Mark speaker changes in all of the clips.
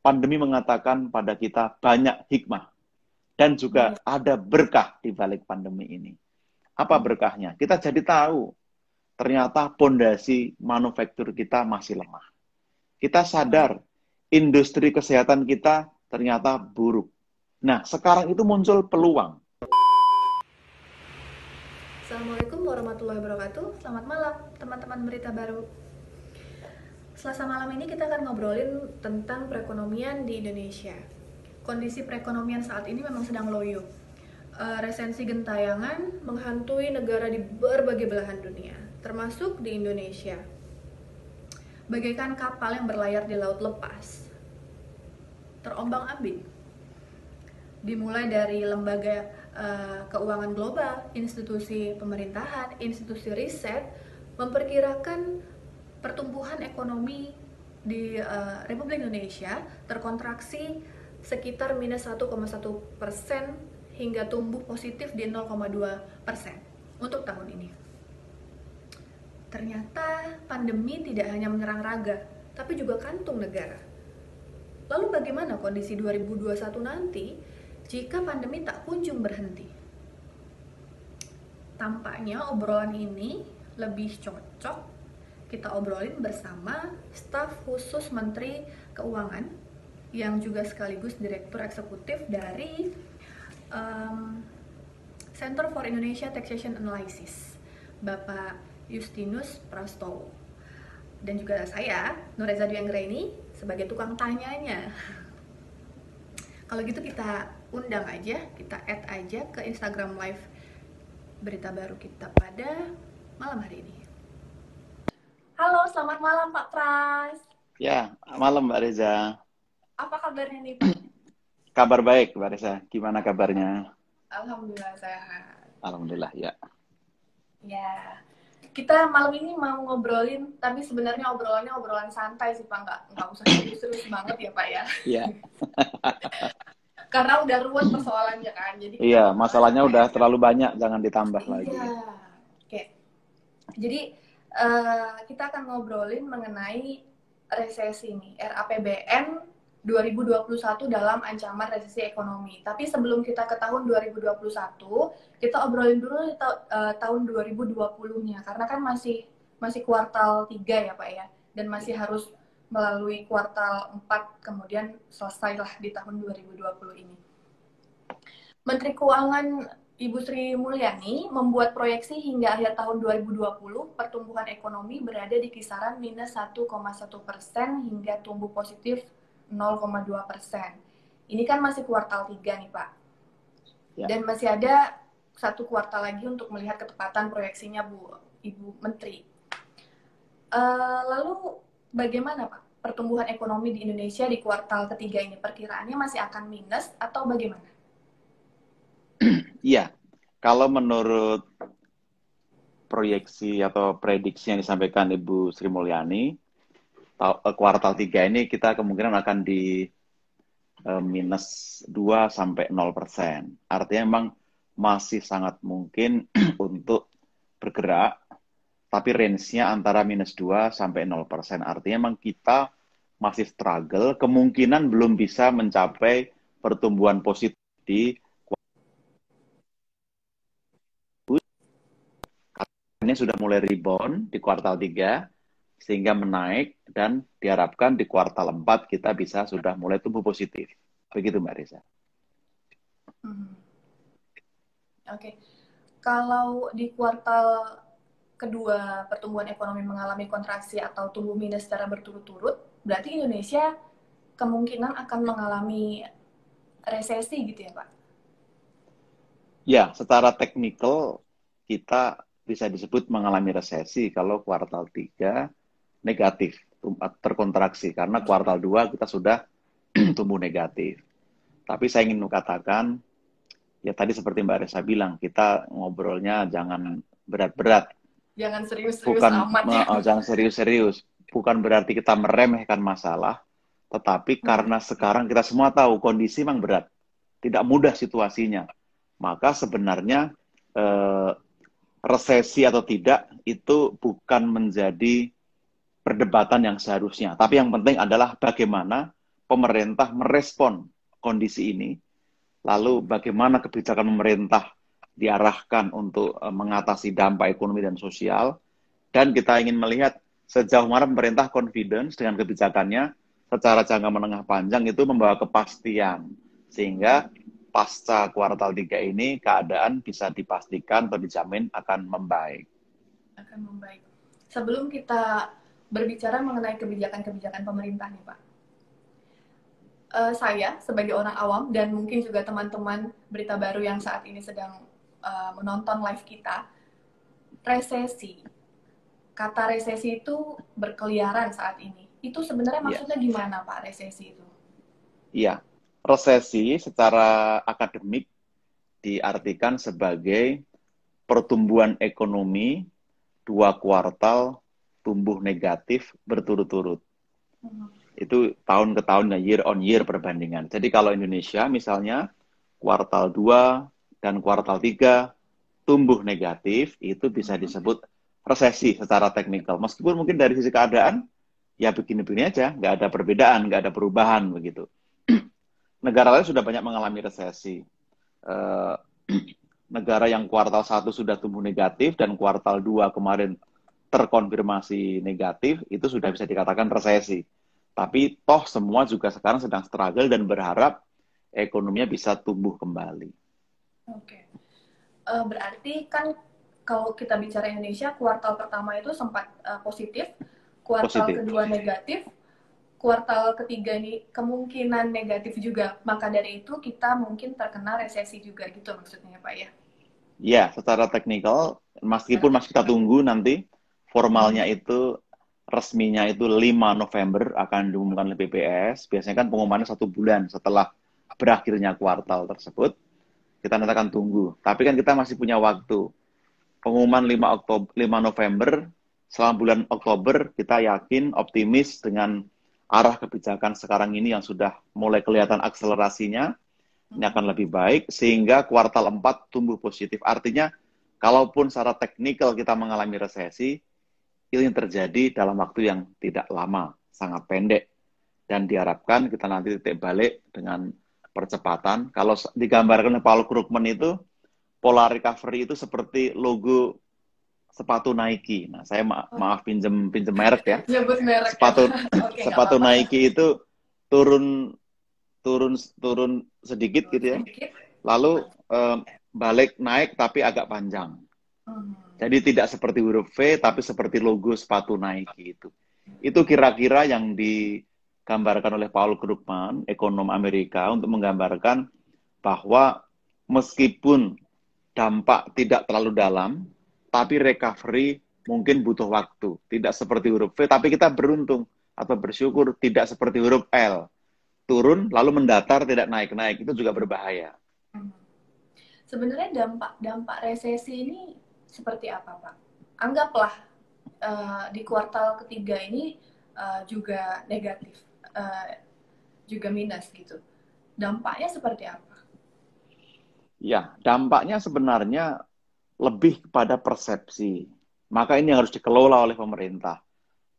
Speaker 1: pandemi mengatakan pada kita banyak hikmah dan juga hmm. ada berkah di balik pandemi ini. Apa hmm. berkahnya? Kita jadi tahu ternyata pondasi manufaktur kita masih lemah. Kita sadar industri kesehatan kita ternyata buruk. Nah, sekarang itu muncul peluang.
Speaker 2: Assalamualaikum warahmatullahi wabarakatuh. Selamat malam, teman-teman berita baru. Selasa malam ini kita akan ngobrolin tentang perekonomian di Indonesia. Kondisi perekonomian saat ini memang sedang loyo. Uh, resensi gentayangan menghantui negara di berbagai belahan dunia, termasuk di Indonesia. Bagaikan kapal yang berlayar di laut lepas, terombang-ambing. Dimulai dari lembaga uh, keuangan global, institusi pemerintahan, institusi riset, memperkirakan pertumbuhan ekonomi di uh, Republik Indonesia terkontraksi sekitar minus 1,1 persen hingga tumbuh positif di 0,2 persen untuk tahun ini. Ternyata pandemi tidak hanya menyerang raga, tapi juga kantung negara. Lalu bagaimana kondisi 2021 nanti jika pandemi tak kunjung berhenti? Tampaknya obrolan ini lebih cocok kita obrolin bersama staf khusus Menteri Keuangan yang juga sekaligus Direktur Eksekutif dari um, Center for Indonesia Taxation Analysis, Bapak Justinus Prastowo. Dan juga saya, Nureza Dwianggraini, sebagai tukang tanyanya. Kalau gitu kita undang aja, kita add aja ke Instagram Live berita baru kita pada malam hari ini. Halo, selamat malam Pak Pras.
Speaker 1: Ya, malam Mbak Reza.
Speaker 2: Apa kabarnya nih Pak?
Speaker 1: Kabar baik Mbak Reza. Gimana kabarnya?
Speaker 2: Alhamdulillah sehat.
Speaker 1: Alhamdulillah ya.
Speaker 2: Ya, kita malam ini mau ngobrolin, tapi sebenarnya obrolannya obrolan santai sih Pak, nggak nggak usah serius-serius banget ya Pak ya.
Speaker 1: Iya.
Speaker 2: Karena udah ruwet persoalannya kan, jadi.
Speaker 1: Iya, masalahnya udah terlalu banyak, jangan ditambah
Speaker 2: iya.
Speaker 1: lagi.
Speaker 2: Oke. Jadi uh, kita akan ngobrolin mengenai resesi ini, RAPBN 2021 dalam ancaman resesi ekonomi. Tapi sebelum kita ke tahun 2021, kita obrolin dulu ta uh, tahun 2020-nya karena kan masih masih kuartal 3 ya, Pak ya. Dan masih harus melalui kuartal 4 kemudian selesailah di tahun 2020 ini. Menteri Keuangan Ibu Sri Mulyani membuat proyeksi hingga akhir tahun 2020 pertumbuhan ekonomi berada di kisaran minus 1,1 persen hingga tumbuh positif 0,2 persen. Ini kan masih kuartal 3 nih Pak. Ya. Dan masih ada satu kuartal lagi untuk melihat ketepatan proyeksinya Bu Ibu Menteri. Uh, lalu bagaimana Pak pertumbuhan ekonomi di Indonesia di kuartal ketiga ini? Perkiraannya masih akan minus atau bagaimana?
Speaker 1: Iya, kalau menurut proyeksi atau prediksi yang disampaikan Ibu Sri Mulyani, eh, kuartal 3 ini kita kemungkinan akan di uh, minus 2 sampai 0 persen. Artinya memang masih sangat mungkin untuk bergerak, tapi range-nya antara minus 2 sampai 0 persen. Artinya memang kita masih struggle, kemungkinan belum bisa mencapai pertumbuhan positif di ini sudah mulai rebound di kuartal 3 sehingga menaik dan diharapkan di kuartal 4 kita bisa sudah mulai tumbuh positif. Begitu Mbak Risa.
Speaker 2: Hmm. Oke. Okay. Kalau di kuartal kedua pertumbuhan ekonomi mengalami kontraksi atau tumbuh minus secara berturut-turut, berarti Indonesia kemungkinan akan mengalami resesi gitu ya Pak?
Speaker 1: Ya, secara teknikal kita bisa disebut mengalami resesi kalau kuartal 3 negatif, terkontraksi. Karena kuartal 2 kita sudah tumbuh negatif. Tapi saya ingin katakan, ya tadi seperti Mbak Resa bilang, kita ngobrolnya jangan berat-berat.
Speaker 2: Jangan serius-serius amat ya.
Speaker 1: Oh, jangan serius-serius. Bukan berarti kita meremehkan masalah, tetapi hmm. karena sekarang kita semua tahu kondisi memang berat. Tidak mudah situasinya. Maka sebenarnya eh, resesi atau tidak itu bukan menjadi perdebatan yang seharusnya. Tapi yang penting adalah bagaimana pemerintah merespon kondisi ini, lalu bagaimana kebijakan pemerintah diarahkan untuk uh, mengatasi dampak ekonomi dan sosial, dan kita ingin melihat sejauh mana pemerintah confidence dengan kebijakannya secara jangka menengah panjang itu membawa kepastian. Sehingga pasca kuartal 3 ini keadaan bisa dipastikan atau dijamin akan membaik.
Speaker 2: Akan membaik. Sebelum kita berbicara mengenai kebijakan-kebijakan pemerintah nih Pak, uh, saya sebagai orang awam dan mungkin juga teman-teman berita baru yang saat ini sedang uh, menonton live kita, resesi. Kata resesi itu berkeliaran saat ini. Itu sebenarnya iya. maksudnya yeah. gimana Pak resesi itu?
Speaker 1: Iya, resesi secara akademik diartikan sebagai pertumbuhan ekonomi dua kuartal tumbuh negatif berturut-turut. Hmm itu tahun ke tahun ya year on year perbandingan. Jadi kalau Indonesia misalnya kuartal 2 dan kuartal 3 tumbuh negatif itu bisa hmm. disebut resesi secara teknikal. Meskipun mungkin dari sisi keadaan ya begini-begini aja, nggak ada perbedaan, nggak ada perubahan begitu. Negara lain sudah banyak mengalami resesi. Uh, negara yang kuartal 1 sudah tumbuh negatif dan kuartal 2 kemarin terkonfirmasi negatif, itu sudah bisa dikatakan resesi. Tapi toh semua juga sekarang sedang struggle dan berharap ekonominya bisa tumbuh kembali.
Speaker 2: Oke. Uh, berarti kan kalau kita bicara Indonesia, kuartal pertama itu sempat uh, positif, kuartal positif. kedua negatif, kuartal ketiga ini kemungkinan negatif juga. Maka dari itu kita mungkin terkena resesi juga gitu maksudnya Pak ya?
Speaker 1: Ya, secara teknikal, meskipun masih kita tunggu nanti formalnya itu resminya itu 5 November akan diumumkan oleh BPS. Biasanya kan pengumumannya satu bulan setelah berakhirnya kuartal tersebut. Kita nanti akan tunggu. Tapi kan kita masih punya waktu. Pengumuman 5, Oktober, 5 November, selama bulan Oktober kita yakin, optimis dengan arah kebijakan sekarang ini yang sudah mulai kelihatan akselerasinya, ini akan lebih baik, sehingga kuartal 4 tumbuh positif. Artinya, kalaupun secara teknikal kita mengalami resesi, yang terjadi dalam waktu yang tidak lama, sangat pendek. Dan diharapkan kita nanti titik balik dengan percepatan. Kalau digambarkan oleh Paul Krugman itu, pola recovery itu seperti logo sepatu Nike. Nah, saya ma oh. maaf pinjem pinjem merek ya. merek. Sepatu okay, sepatu Nike itu turun turun turun sedikit gitu ya. Lalu um, balik naik tapi agak panjang. Hmm. Jadi tidak seperti huruf V, tapi seperti logo sepatu Nike itu. Itu kira-kira yang digambarkan oleh Paul Krugman, ekonom Amerika, untuk menggambarkan bahwa meskipun dampak tidak terlalu dalam, tapi recovery mungkin butuh waktu. Tidak seperti huruf V, tapi kita beruntung atau bersyukur tidak seperti huruf L. Turun lalu mendatar tidak naik-naik itu juga berbahaya.
Speaker 2: Sebenarnya dampak dampak resesi ini seperti apa Pak? Anggaplah uh, di kuartal ketiga ini uh, juga negatif, uh, juga minus gitu. Dampaknya seperti apa?
Speaker 1: Ya, dampaknya sebenarnya lebih kepada persepsi. Maka ini harus dikelola oleh pemerintah.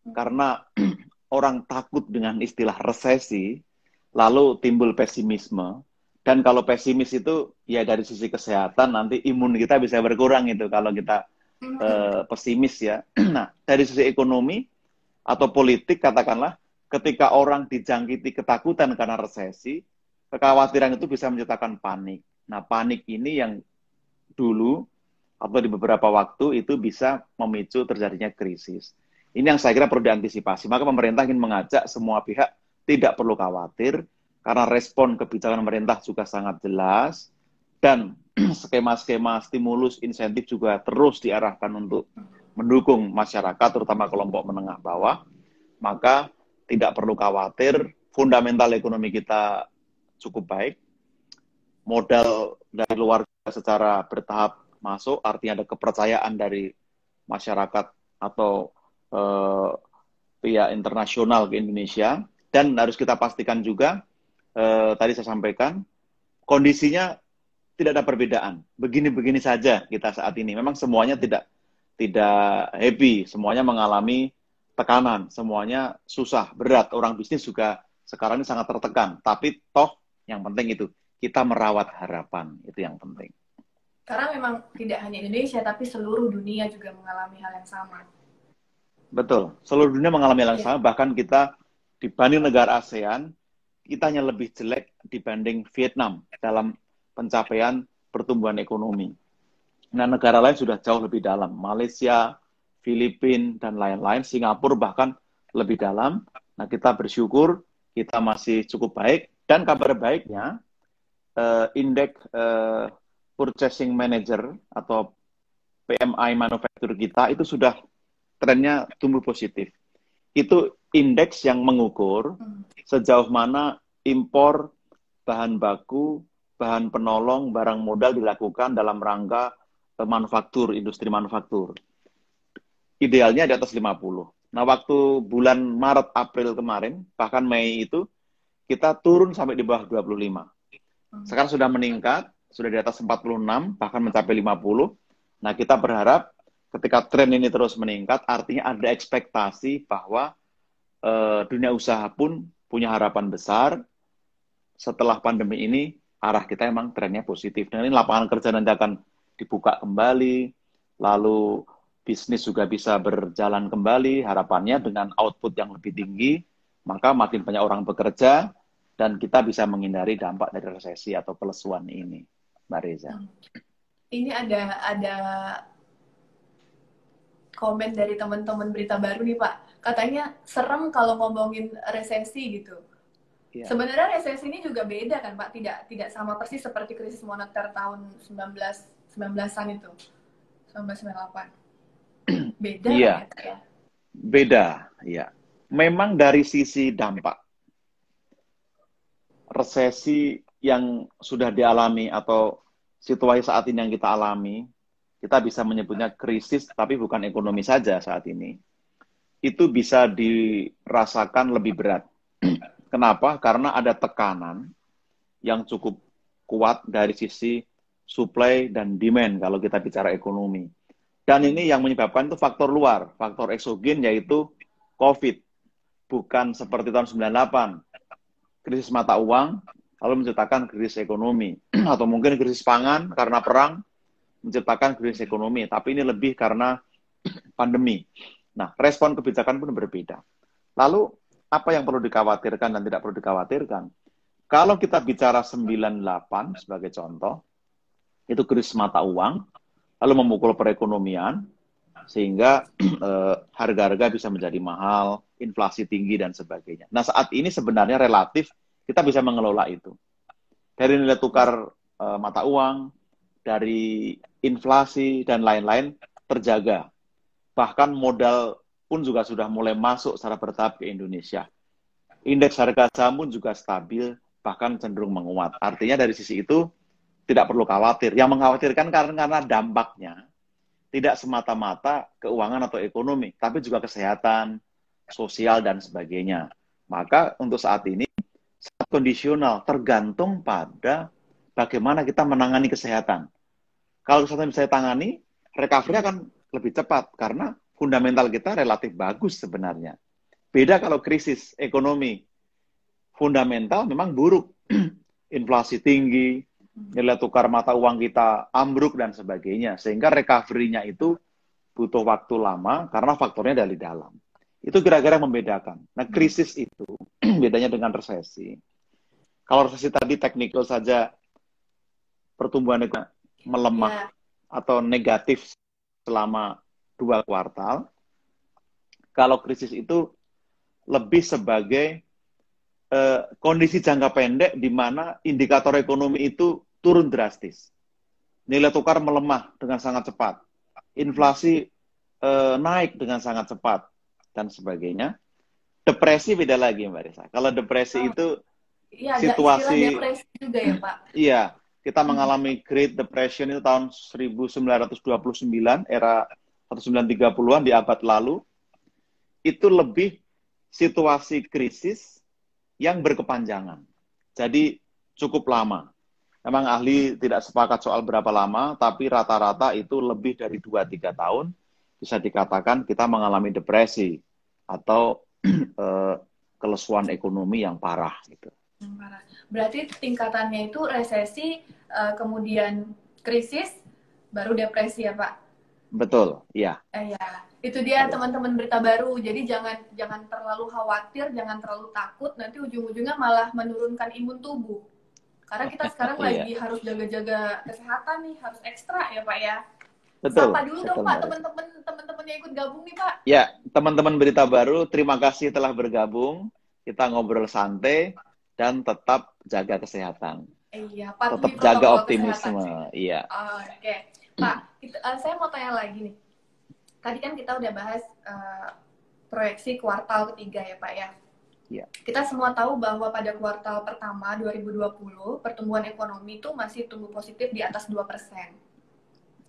Speaker 1: Hmm. Karena orang takut dengan istilah resesi, lalu timbul pesimisme, dan kalau pesimis itu ya dari sisi kesehatan nanti imun kita bisa berkurang itu kalau kita uh, pesimis ya. nah, dari sisi ekonomi atau politik katakanlah ketika orang dijangkiti ketakutan karena resesi, kekhawatiran itu bisa menciptakan panik. Nah, panik ini yang dulu atau di beberapa waktu itu bisa memicu terjadinya krisis. Ini yang saya kira perlu diantisipasi. Maka pemerintah ingin mengajak semua pihak tidak perlu khawatir, karena respon kebijakan pemerintah juga sangat jelas dan skema-skema stimulus insentif juga terus diarahkan untuk mendukung masyarakat terutama kelompok menengah bawah maka tidak perlu khawatir fundamental ekonomi kita cukup baik modal dari luar secara bertahap masuk artinya ada kepercayaan dari masyarakat atau eh, pihak internasional ke Indonesia dan harus kita pastikan juga eh, tadi saya sampaikan, kondisinya tidak ada perbedaan. Begini-begini saja kita saat ini. Memang semuanya tidak tidak happy, semuanya mengalami tekanan, semuanya susah, berat. Orang bisnis juga sekarang ini sangat tertekan. Tapi toh yang penting itu kita merawat harapan itu yang penting.
Speaker 2: Karena memang tidak hanya Indonesia tapi seluruh dunia juga mengalami hal yang sama.
Speaker 1: Betul, seluruh dunia mengalami hal yang ya. sama. Bahkan kita dibanding negara ASEAN, kita hanya lebih jelek dibanding Vietnam dalam pencapaian pertumbuhan ekonomi. Nah, negara lain sudah jauh lebih dalam. Malaysia, Filipina, dan lain-lain. Singapura bahkan lebih dalam. Nah, kita bersyukur kita masih cukup baik. Dan kabar baiknya, uh, indeks uh, purchasing manager atau PMI manufaktur kita itu sudah trennya tumbuh positif. Itu indeks yang mengukur sejauh mana impor bahan baku, bahan penolong, barang modal dilakukan dalam rangka manufaktur, industri manufaktur. Idealnya di atas 50. Nah, waktu bulan Maret, April kemarin, bahkan Mei itu, kita turun sampai di bawah 25. Hmm. Sekarang sudah meningkat, sudah di atas 46, bahkan mencapai 50. Nah, kita berharap ketika tren ini terus meningkat, artinya ada ekspektasi bahwa eh, dunia usaha pun punya harapan besar setelah pandemi ini arah kita emang trennya positif. Dan ini lapangan kerja nanti akan dibuka kembali, lalu bisnis juga bisa berjalan kembali, harapannya dengan output yang lebih tinggi, maka makin banyak orang bekerja, dan kita bisa menghindari dampak dari resesi atau pelesuan ini, Mbak Reza. Hmm.
Speaker 2: Ini ada ada komen dari teman-teman berita baru nih Pak. Katanya serem kalau ngomongin resesi gitu. Ya. Sebenarnya resesi ini juga beda kan Pak, tidak tidak sama persis seperti krisis moneter tahun 19 19-an itu. 1998. Beda
Speaker 1: iya. ya? Beda, ya. Memang dari sisi dampak resesi yang sudah dialami atau situasi saat ini yang kita alami, kita bisa menyebutnya krisis tapi bukan ekonomi saja saat ini. Itu bisa dirasakan lebih berat. Kenapa? Karena ada tekanan yang cukup kuat dari sisi supply dan demand kalau kita bicara ekonomi. Dan ini yang menyebabkan itu faktor luar, faktor eksogen yaitu COVID. Bukan seperti tahun 98, krisis mata uang, lalu menciptakan krisis ekonomi. Atau mungkin krisis pangan karena perang, menciptakan krisis ekonomi. Tapi ini lebih karena pandemi. Nah, respon kebijakan pun berbeda. Lalu, apa yang perlu dikhawatirkan dan tidak perlu dikhawatirkan? Kalau kita bicara 98 sebagai contoh, itu krisis mata uang, lalu memukul perekonomian, sehingga eh, harga-harga bisa menjadi mahal, inflasi tinggi, dan sebagainya. Nah, saat ini sebenarnya relatif kita bisa mengelola itu. Dari nilai tukar eh, mata uang, dari inflasi, dan lain-lain terjaga. Bahkan modal pun juga sudah mulai masuk secara bertahap ke Indonesia. Indeks harga saham pun juga stabil, bahkan cenderung menguat. Artinya dari sisi itu, tidak perlu khawatir. Yang mengkhawatirkan karena, karena dampaknya tidak semata-mata keuangan atau ekonomi, tapi juga kesehatan, sosial, dan sebagainya. Maka untuk saat ini, kondisional, tergantung pada bagaimana kita menangani kesehatan. Kalau kesehatan bisa ditangani, recovery akan lebih cepat, karena fundamental kita relatif bagus sebenarnya. Beda kalau krisis ekonomi, fundamental memang buruk. Inflasi tinggi, nilai tukar mata uang kita ambruk dan sebagainya. Sehingga recovery-nya itu butuh waktu lama karena faktornya dari dalam. Itu kira-kira membedakan. Nah, krisis itu bedanya dengan resesi. Kalau resesi tadi teknikal saja pertumbuhan melemah yeah. atau negatif selama dua kuartal. Kalau krisis itu lebih sebagai uh, kondisi jangka pendek di mana indikator ekonomi itu turun drastis. Nilai tukar melemah dengan sangat cepat. Inflasi eh, naik dengan sangat cepat dan sebagainya. Depresi beda lagi Mbak Risa. Kalau depresi oh. itu ya, situasi depresi juga ya Pak. Iya, kita hmm. mengalami Great Depression itu tahun 1929 era 1930-an di abad lalu. Itu lebih situasi krisis yang berkepanjangan. Jadi cukup lama. Memang ahli tidak sepakat soal berapa lama, tapi rata-rata itu lebih dari 2-3 tahun bisa dikatakan kita mengalami depresi atau eh, kelesuan ekonomi yang parah gitu.
Speaker 2: Parah. Berarti tingkatannya itu resesi, uh, kemudian krisis, baru depresi ya Pak?
Speaker 1: Betul, iya.
Speaker 2: Eh, ya, itu dia teman-teman berita baru. Jadi jangan jangan terlalu khawatir, jangan terlalu takut. Nanti ujung-ujungnya malah menurunkan imun tubuh. Karena kita sekarang iya. lagi harus jaga-jaga kesehatan nih, harus ekstra ya Pak ya.
Speaker 1: Betul.
Speaker 2: Sapa dulu dong Pak teman-teman teman-teman yang ikut gabung nih Pak.
Speaker 1: Ya, teman-teman berita baru, terima kasih telah bergabung. Kita ngobrol santai dan tetap jaga kesehatan.
Speaker 2: Iya,
Speaker 1: Pak. Tetap jaga optimisme. Iya.
Speaker 2: Oh, Oke, okay. Pak. Kita, uh, saya mau tanya lagi nih. Tadi kan kita udah bahas uh, proyeksi kuartal ketiga ya Pak ya.
Speaker 1: Iya.
Speaker 2: Kita semua tahu bahwa pada kuartal pertama 2020 pertumbuhan ekonomi itu masih tumbuh positif di atas 2 persen.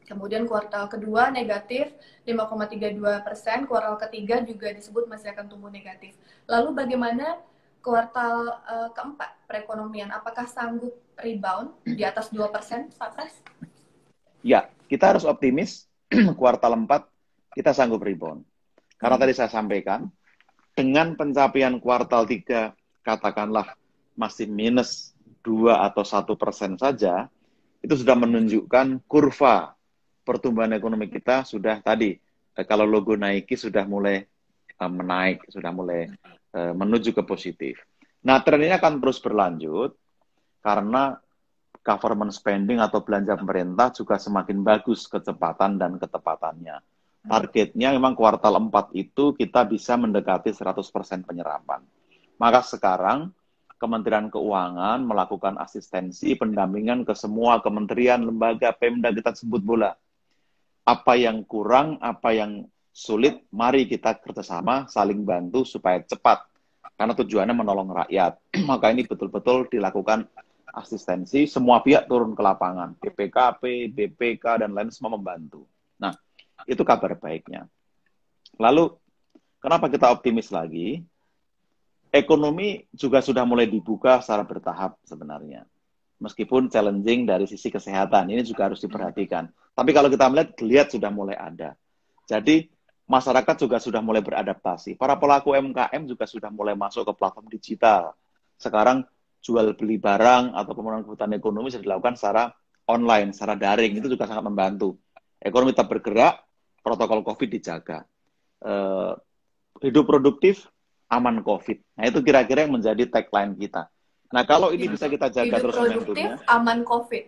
Speaker 2: Kemudian kuartal kedua negatif 5,32 persen, kuartal ketiga juga disebut masih akan tumbuh negatif. Lalu bagaimana kuartal uh, keempat perekonomian? Apakah sanggup rebound di atas 2 persen, Pak Pres?
Speaker 1: Ya, kita harus optimis kuartal 4 kita sanggup rebound. Karena hmm. tadi saya sampaikan, dengan pencapaian kuartal 3 katakanlah masih minus 2 atau 1 persen saja, itu sudah menunjukkan kurva pertumbuhan ekonomi kita sudah tadi, eh, kalau logo Nike sudah mulai eh, menaik, sudah mulai menuju ke positif. Nah, tren ini akan terus berlanjut karena government spending atau belanja pemerintah juga semakin bagus kecepatan dan ketepatannya. Targetnya memang kuartal 4 itu kita bisa mendekati 100% penyerapan. Maka sekarang Kementerian Keuangan melakukan asistensi pendampingan ke semua kementerian, lembaga, Pemda kita sebut bola. Apa yang kurang, apa yang sulit, mari kita kerjasama, saling bantu supaya cepat. Karena tujuannya menolong rakyat. Maka ini betul-betul dilakukan asistensi, semua pihak turun ke lapangan, BPKP, BPK, dan lain semua membantu. Nah, itu kabar baiknya. Lalu, kenapa kita optimis lagi? Ekonomi juga sudah mulai dibuka secara bertahap sebenarnya. Meskipun challenging dari sisi kesehatan, ini juga harus diperhatikan. Tapi kalau kita melihat, geliat sudah mulai ada. Jadi, masyarakat juga sudah mulai beradaptasi. Para pelaku UMKM juga sudah mulai masuk ke platform digital. Sekarang jual beli barang atau pemenuhan kebutuhan ekonomi bisa dilakukan secara online, secara daring. Itu juga sangat membantu. Ekonomi tetap bergerak, protokol COVID dijaga. Uh, hidup produktif, aman COVID. Nah itu kira-kira yang menjadi tagline kita. Nah kalau ini bisa kita jaga hidup terus
Speaker 2: produktif, aman COVID.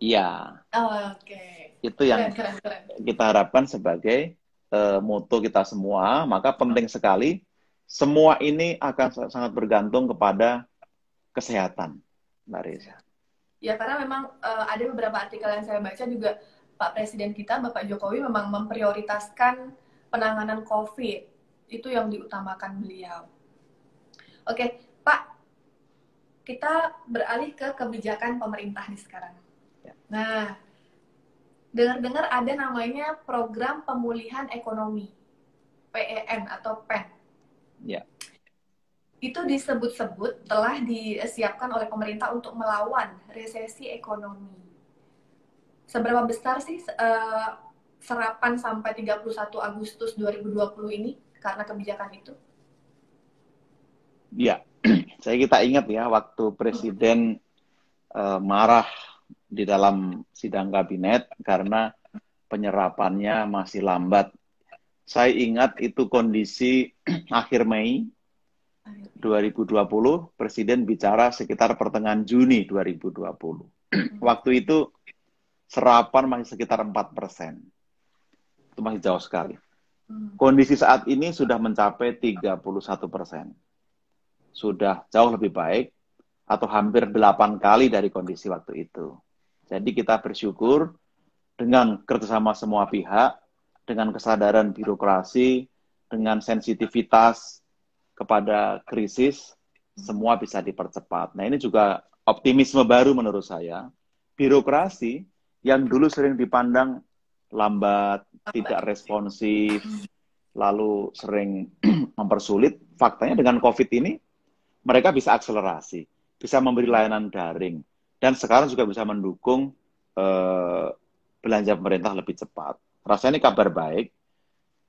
Speaker 1: Iya.
Speaker 2: Oh, Oke. Okay.
Speaker 1: Itu yang keren, keren, keren. kita harapkan sebagai uh, moto kita semua. Maka penting sekali semua ini akan sangat bergantung kepada kesehatan, Mbak Reza.
Speaker 2: Ya, karena memang uh, ada beberapa artikel yang saya baca juga Pak Presiden kita, Bapak Jokowi memang memprioritaskan penanganan COVID. Itu yang diutamakan beliau. Oke, Pak, kita beralih ke kebijakan pemerintah nih sekarang. Ya. Nah, dengar-dengar ada namanya Program Pemulihan Ekonomi, PEN atau PEN.
Speaker 1: Ya
Speaker 2: itu disebut-sebut telah disiapkan oleh pemerintah untuk melawan resesi ekonomi. Seberapa besar sih uh, serapan sampai 31 Agustus 2020 ini karena kebijakan itu?
Speaker 1: Ya, saya kita ingat ya waktu Presiden uh, marah di dalam sidang kabinet karena penyerapannya masih lambat. Saya ingat itu kondisi akhir Mei 2020, Presiden bicara sekitar pertengahan Juni 2020. Hmm. Waktu itu serapan masih sekitar 4 persen. Itu masih jauh sekali. Kondisi saat ini sudah mencapai 31 persen. Sudah jauh lebih baik atau hampir 8 kali dari kondisi waktu itu. Jadi kita bersyukur dengan kerjasama semua pihak, dengan kesadaran birokrasi, dengan sensitivitas kepada krisis, semua bisa dipercepat. Nah ini juga optimisme baru menurut saya. Birokrasi yang dulu sering dipandang lambat, tidak responsif, lalu sering mempersulit, faktanya dengan COVID ini mereka bisa akselerasi, bisa memberi layanan daring, dan sekarang juga bisa mendukung eh, belanja pemerintah lebih cepat. Rasanya ini kabar baik.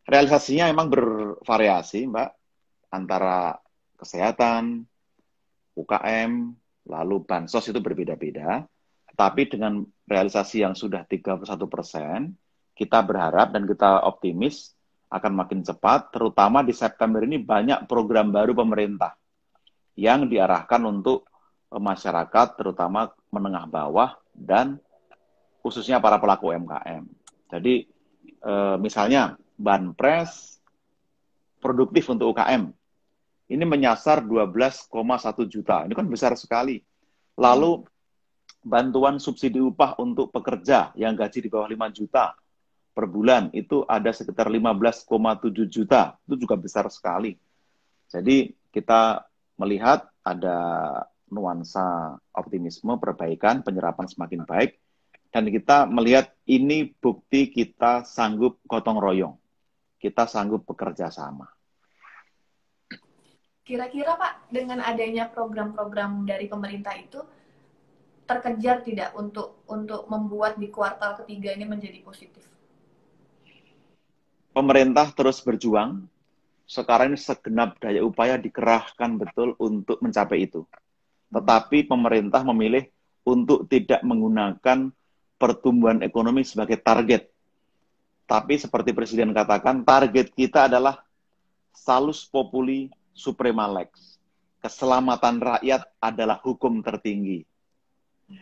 Speaker 1: Realisasinya memang bervariasi, Mbak antara kesehatan, UKM, lalu bansos itu berbeda-beda. Tapi dengan realisasi yang sudah 31 persen, kita berharap dan kita optimis akan makin cepat, terutama di September ini banyak program baru pemerintah yang diarahkan untuk masyarakat, terutama menengah bawah dan khususnya para pelaku UMKM. Jadi e, misalnya Banpres produktif untuk UKM ini menyasar 12,1 juta. Ini kan besar sekali. Lalu bantuan subsidi upah untuk pekerja yang gaji di bawah 5 juta per bulan itu ada sekitar 15,7 juta. Itu juga besar sekali. Jadi kita melihat ada nuansa optimisme, perbaikan, penyerapan semakin baik. Dan kita melihat ini bukti kita sanggup gotong royong. Kita sanggup bekerja sama.
Speaker 2: Kira-kira Pak, dengan adanya program-program dari pemerintah itu, terkejar tidak untuk untuk membuat di kuartal ketiga ini menjadi positif?
Speaker 1: Pemerintah terus berjuang. Sekarang ini segenap daya upaya dikerahkan betul untuk mencapai itu. Tetapi pemerintah memilih untuk tidak menggunakan pertumbuhan ekonomi sebagai target. Tapi seperti Presiden katakan, target kita adalah salus populi suprema lex. Keselamatan rakyat adalah hukum tertinggi.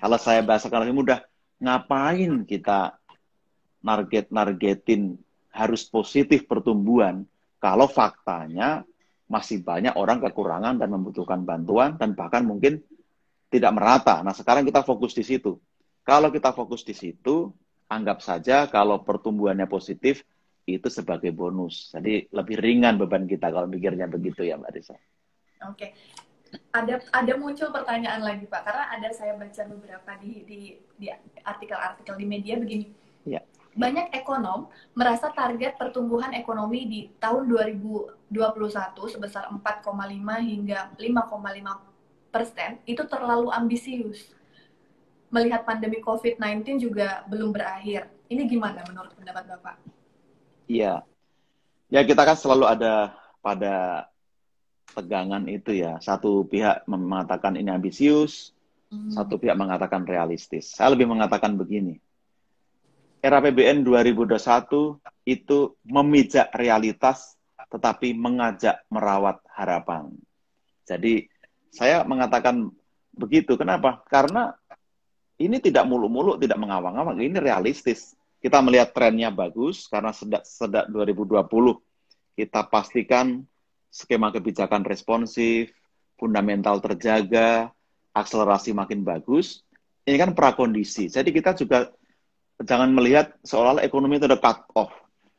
Speaker 1: Kalau saya bahasakan lebih mudah, ngapain kita narget-nargetin harus positif pertumbuhan kalau faktanya masih banyak orang kekurangan dan membutuhkan bantuan dan bahkan mungkin tidak merata. Nah, sekarang kita fokus di situ. Kalau kita fokus di situ, anggap saja kalau pertumbuhannya positif itu sebagai bonus. Jadi lebih ringan beban kita kalau pikirnya begitu ya, Mbak Risa.
Speaker 2: Oke ada ada muncul pertanyaan lagi Pak karena ada saya baca beberapa di di di artikel-artikel di media begini. Ya. Banyak ekonom merasa target pertumbuhan ekonomi di tahun 2021 sebesar 4,5 hingga 5,5 persen itu terlalu ambisius. Melihat pandemi COVID-19 juga belum berakhir. Ini gimana menurut pendapat Bapak?
Speaker 1: Iya. Ya kita kan selalu ada pada tegangan itu ya. Satu pihak mengatakan ini ambisius, hmm. satu pihak mengatakan realistis. Saya lebih mengatakan begini. Era PBN 2021 itu memijak realitas tetapi mengajak merawat harapan. Jadi saya mengatakan begitu. Kenapa? Karena ini tidak muluk-muluk, tidak mengawang-awang. Ini realistis. Kita melihat trennya bagus karena sedak, sedak 2020 kita pastikan skema kebijakan responsif, fundamental terjaga, akselerasi makin bagus, ini kan prakondisi. Jadi kita juga jangan melihat seolah-olah ekonomi itu ada cut off.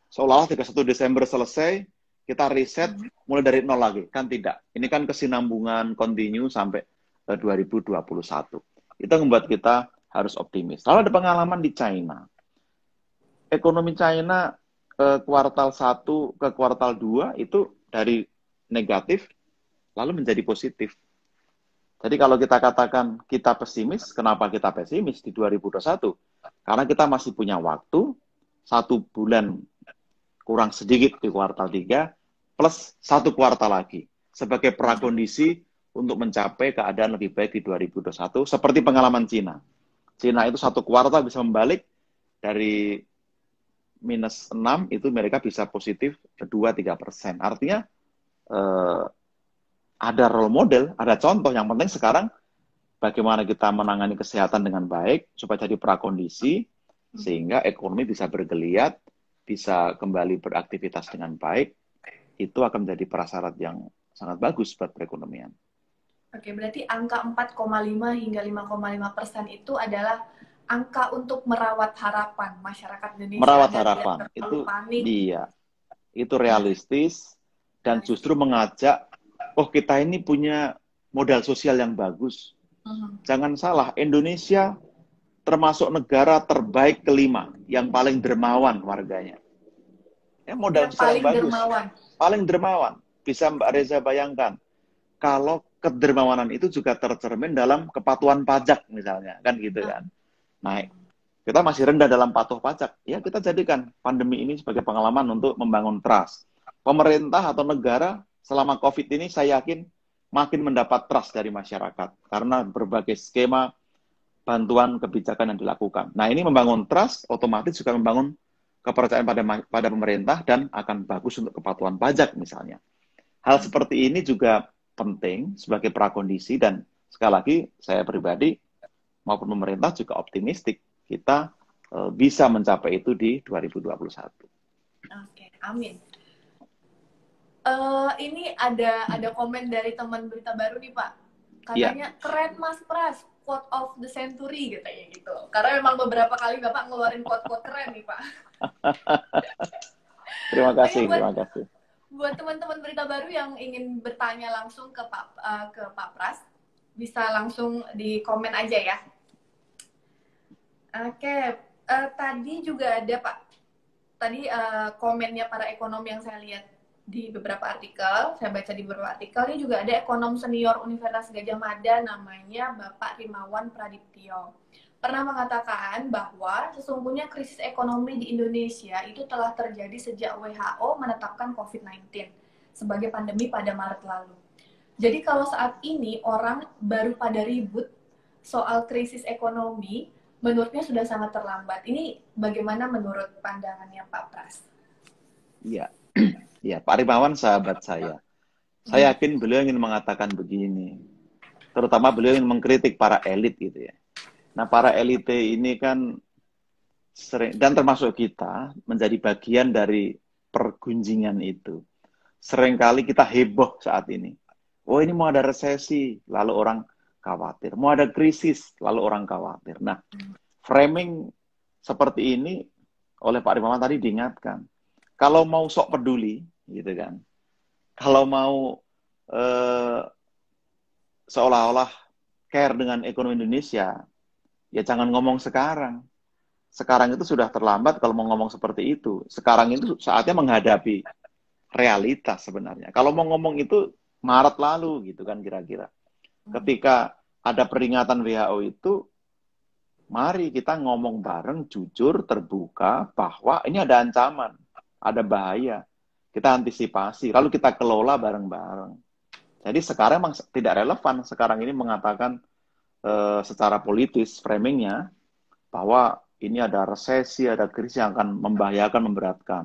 Speaker 1: Seolah-olah 31 Desember selesai, kita riset mulai dari nol lagi. Kan tidak. Ini kan kesinambungan kontinu sampai 2021. Itu membuat kita harus optimis. Lalu ada pengalaman di China. Ekonomi China ke kuartal 1 ke kuartal 2 itu dari negatif lalu menjadi positif. Jadi kalau kita katakan kita pesimis, kenapa kita pesimis di 2021? Karena kita masih punya waktu satu bulan kurang sedikit di kuartal 3 plus satu kuartal lagi sebagai prakondisi untuk mencapai keadaan lebih baik di 2021 seperti pengalaman Cina. Cina itu satu kuartal bisa membalik dari minus 6 itu mereka bisa positif 2-3 persen. Artinya uh, ada role model, ada contoh. Yang penting sekarang bagaimana kita menangani kesehatan dengan baik supaya jadi prakondisi sehingga ekonomi bisa bergeliat, bisa kembali beraktivitas dengan baik. Itu akan menjadi prasyarat yang sangat bagus buat perekonomian.
Speaker 2: Oke, berarti angka 4,5 hingga 5,5 persen itu adalah angka untuk merawat harapan masyarakat Indonesia.
Speaker 1: Merawat harapan itu panik. iya, itu realistis dan justru mengajak, oh kita ini punya modal sosial yang bagus. Uh-huh. Jangan salah, Indonesia termasuk negara terbaik kelima yang paling dermawan warganya. Ya, modal yang paling bagus. Dermawan. Paling dermawan. Bisa Mbak Reza bayangkan, kalau kedermawanan itu juga tercermin dalam kepatuhan pajak misalnya, kan gitu kan. Naik. Kita masih rendah dalam patuh pajak. Ya kita jadikan pandemi ini sebagai pengalaman untuk membangun trust pemerintah atau negara selama COVID ini saya yakin makin mendapat trust dari masyarakat karena berbagai skema bantuan kebijakan yang dilakukan. Nah, ini membangun trust otomatis juga membangun kepercayaan pada pada pemerintah dan akan bagus untuk kepatuhan pajak misalnya. Hal seperti ini juga penting sebagai prakondisi dan sekali lagi saya pribadi maupun pemerintah juga optimistik kita uh, bisa mencapai itu di 2021.
Speaker 2: Oke, amin. Uh, ini ada ada komen dari teman berita baru nih Pak. Katanya yeah. keren Mas Pras, quote of the century katanya gitu. Karena memang beberapa kali Bapak ngeluarin quote-quote keren nih Pak.
Speaker 1: terima kasih, buat, terima kasih.
Speaker 2: Buat teman-teman berita baru yang ingin bertanya langsung ke Pak uh, ke Pak Pras, bisa langsung di komen aja ya. Oke, okay. uh, tadi juga ada Pak. Tadi uh, komennya para ekonom yang saya lihat di beberapa artikel, saya baca di beberapa artikel, ini juga ada ekonom senior Universitas Gajah Mada namanya Bapak Rimawan Pradiptyo. Pernah mengatakan bahwa sesungguhnya krisis ekonomi di Indonesia itu telah terjadi sejak WHO menetapkan COVID-19 sebagai pandemi pada Maret lalu. Jadi kalau saat ini orang baru pada ribut soal krisis ekonomi, menurutnya sudah sangat terlambat. Ini bagaimana menurut pandangannya Pak Pras?
Speaker 1: Iya, Ya, Pak Rimawan sahabat saya. Saya yakin beliau ingin mengatakan begini. Terutama beliau ingin mengkritik para elit gitu ya. Nah, para elit ini kan sering dan termasuk kita menjadi bagian dari pergunjingan itu. Seringkali kita heboh saat ini. Oh, ini mau ada resesi, lalu orang khawatir. Mau ada krisis, lalu orang khawatir. Nah, framing seperti ini oleh Pak Rimawan tadi diingatkan kalau mau sok peduli, gitu kan. Kalau mau eh, seolah-olah care dengan ekonomi Indonesia, ya jangan ngomong sekarang. Sekarang itu sudah terlambat kalau mau ngomong seperti itu. Sekarang itu saatnya menghadapi realitas sebenarnya. Kalau mau ngomong itu Maret lalu gitu kan kira-kira. Ketika ada peringatan WHO itu, mari kita ngomong bareng, jujur, terbuka bahwa ini ada ancaman ada bahaya. Kita antisipasi, lalu kita kelola bareng-bareng. Jadi sekarang memang tidak relevan sekarang ini mengatakan e, secara politis framingnya bahwa ini ada resesi, ada krisis yang akan membahayakan, memberatkan.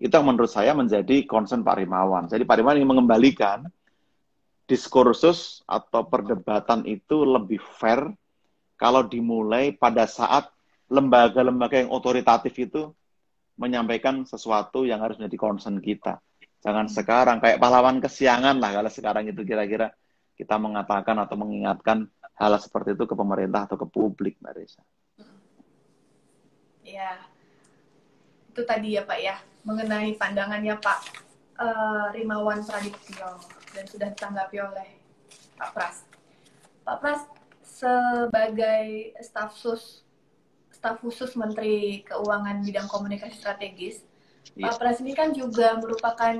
Speaker 1: Itu yang menurut saya menjadi concern Pak Rimawan. Jadi Pak Rimawan ingin mengembalikan diskursus atau perdebatan itu lebih fair kalau dimulai pada saat lembaga-lembaga yang otoritatif itu menyampaikan sesuatu yang harus menjadi concern kita. Jangan sekarang kayak pahlawan kesiangan lah kalau sekarang itu kira-kira kita mengatakan atau mengingatkan hal seperti itu ke pemerintah atau ke publik, Mbak Reza.
Speaker 2: Ya, itu tadi ya Pak ya, mengenai pandangannya Pak uh, Rimawan Pradiptyo dan sudah ditanggapi oleh Pak Pras. Pak Pras, sebagai staf sus staf khusus Menteri Keuangan bidang komunikasi strategis. Yes. Pak Pras ini kan juga merupakan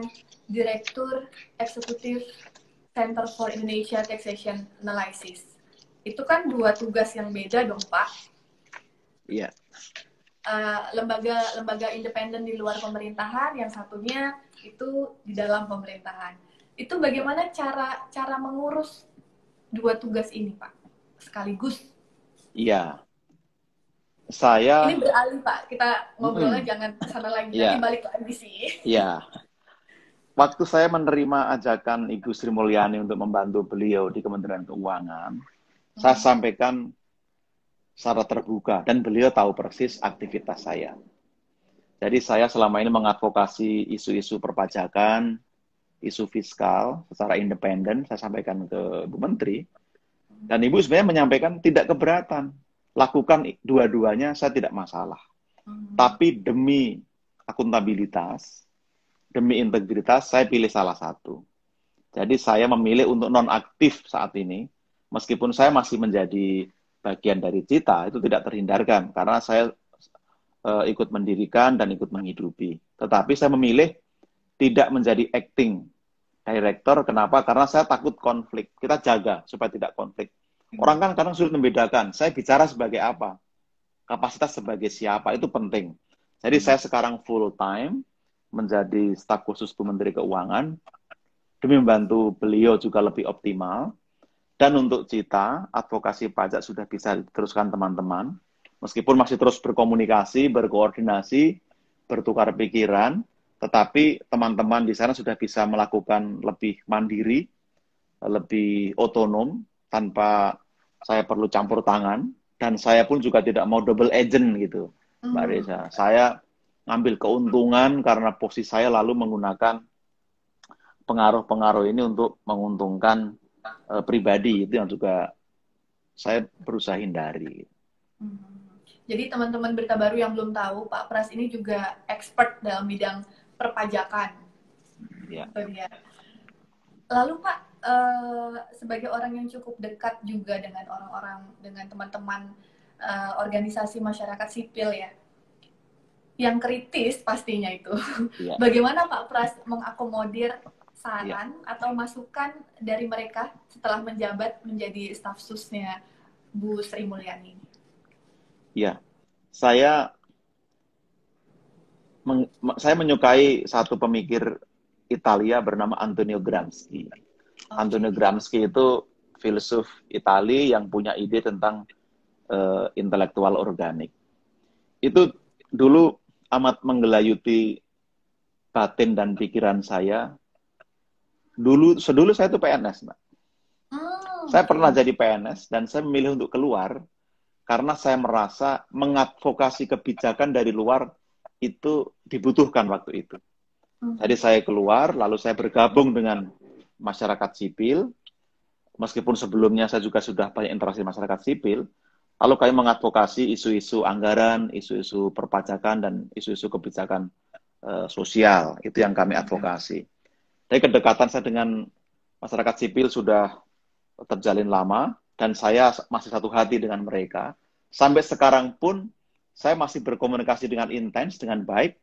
Speaker 2: Direktur Eksekutif Center for Indonesia Taxation Analysis. Itu kan dua tugas yang beda dong, Pak.
Speaker 1: Iya. Yeah.
Speaker 2: Uh, lembaga lembaga independen di luar pemerintahan, yang satunya itu di dalam pemerintahan. Itu bagaimana cara cara mengurus dua tugas ini, Pak? Sekaligus.
Speaker 1: Iya saya
Speaker 2: ini beralih pak kita ngobrolnya hmm. jangan sana lagi yeah. nanti balik lagi sih
Speaker 1: Iya. waktu saya menerima ajakan Ibu Sri Mulyani untuk membantu beliau di Kementerian Keuangan hmm. saya sampaikan secara terbuka dan beliau tahu persis aktivitas saya jadi saya selama ini mengadvokasi isu-isu perpajakan isu fiskal secara independen saya sampaikan ke Bu Menteri dan Ibu sebenarnya menyampaikan tidak keberatan lakukan dua-duanya saya tidak masalah. Hmm. Tapi demi akuntabilitas, demi integritas, saya pilih salah satu. Jadi saya memilih untuk non aktif saat ini, meskipun saya masih menjadi bagian dari cita, itu tidak terhindarkan karena saya uh, ikut mendirikan dan ikut menghidupi. Tetapi saya memilih tidak menjadi acting director. Kenapa? Karena saya takut konflik. Kita jaga supaya tidak konflik. Orang kan kadang sulit membedakan. Saya bicara sebagai apa? Kapasitas sebagai siapa? Itu penting. Jadi saya sekarang full time menjadi staf khusus Bu Menteri Keuangan demi membantu beliau juga lebih optimal. Dan untuk Cita, advokasi pajak sudah bisa diteruskan teman-teman. Meskipun masih terus berkomunikasi, berkoordinasi, bertukar pikiran, tetapi teman-teman di sana sudah bisa melakukan lebih mandiri, lebih otonom, tanpa saya perlu campur tangan, dan saya pun juga tidak mau double agent gitu, Mbak hmm. Reza. Saya ngambil keuntungan karena posisi saya lalu menggunakan pengaruh-pengaruh ini untuk menguntungkan uh, pribadi itu yang juga saya berusaha hindari.
Speaker 2: Hmm. Jadi teman-teman berita baru yang belum tahu, Pak Pras ini juga expert dalam bidang perpajakan. Ya. Lalu Pak, uh, sebagai orang yang cukup dekat juga dengan orang-orang, dengan teman-teman uh, organisasi masyarakat sipil ya, yang kritis pastinya itu. Ya. Bagaimana Pak Pras mengakomodir saran ya. atau masukan dari mereka setelah menjabat menjadi staf susnya Bu Sri Mulyani?
Speaker 1: Ya, saya saya menyukai satu pemikir Italia bernama Antonio Gramsci. Okay. Antonio Gramsci itu filsuf Italia yang punya ide tentang uh, intelektual organik. Itu dulu amat menggelayuti batin dan pikiran saya dulu sedulu saya itu PNS, Mbak. Oh, saya pernah jadi PNS dan saya memilih untuk keluar karena saya merasa mengadvokasi kebijakan dari luar itu dibutuhkan waktu itu. Hmm. Jadi saya keluar, lalu saya bergabung dengan masyarakat sipil, meskipun sebelumnya saya juga sudah banyak interaksi masyarakat sipil, lalu kami mengadvokasi isu-isu anggaran, isu-isu perpajakan, dan isu-isu kebijakan uh, sosial. Itu yang kami advokasi. Jadi kedekatan saya dengan masyarakat sipil sudah terjalin lama dan saya masih satu hati dengan mereka. Sampai sekarang pun saya masih berkomunikasi dengan intens, dengan baik.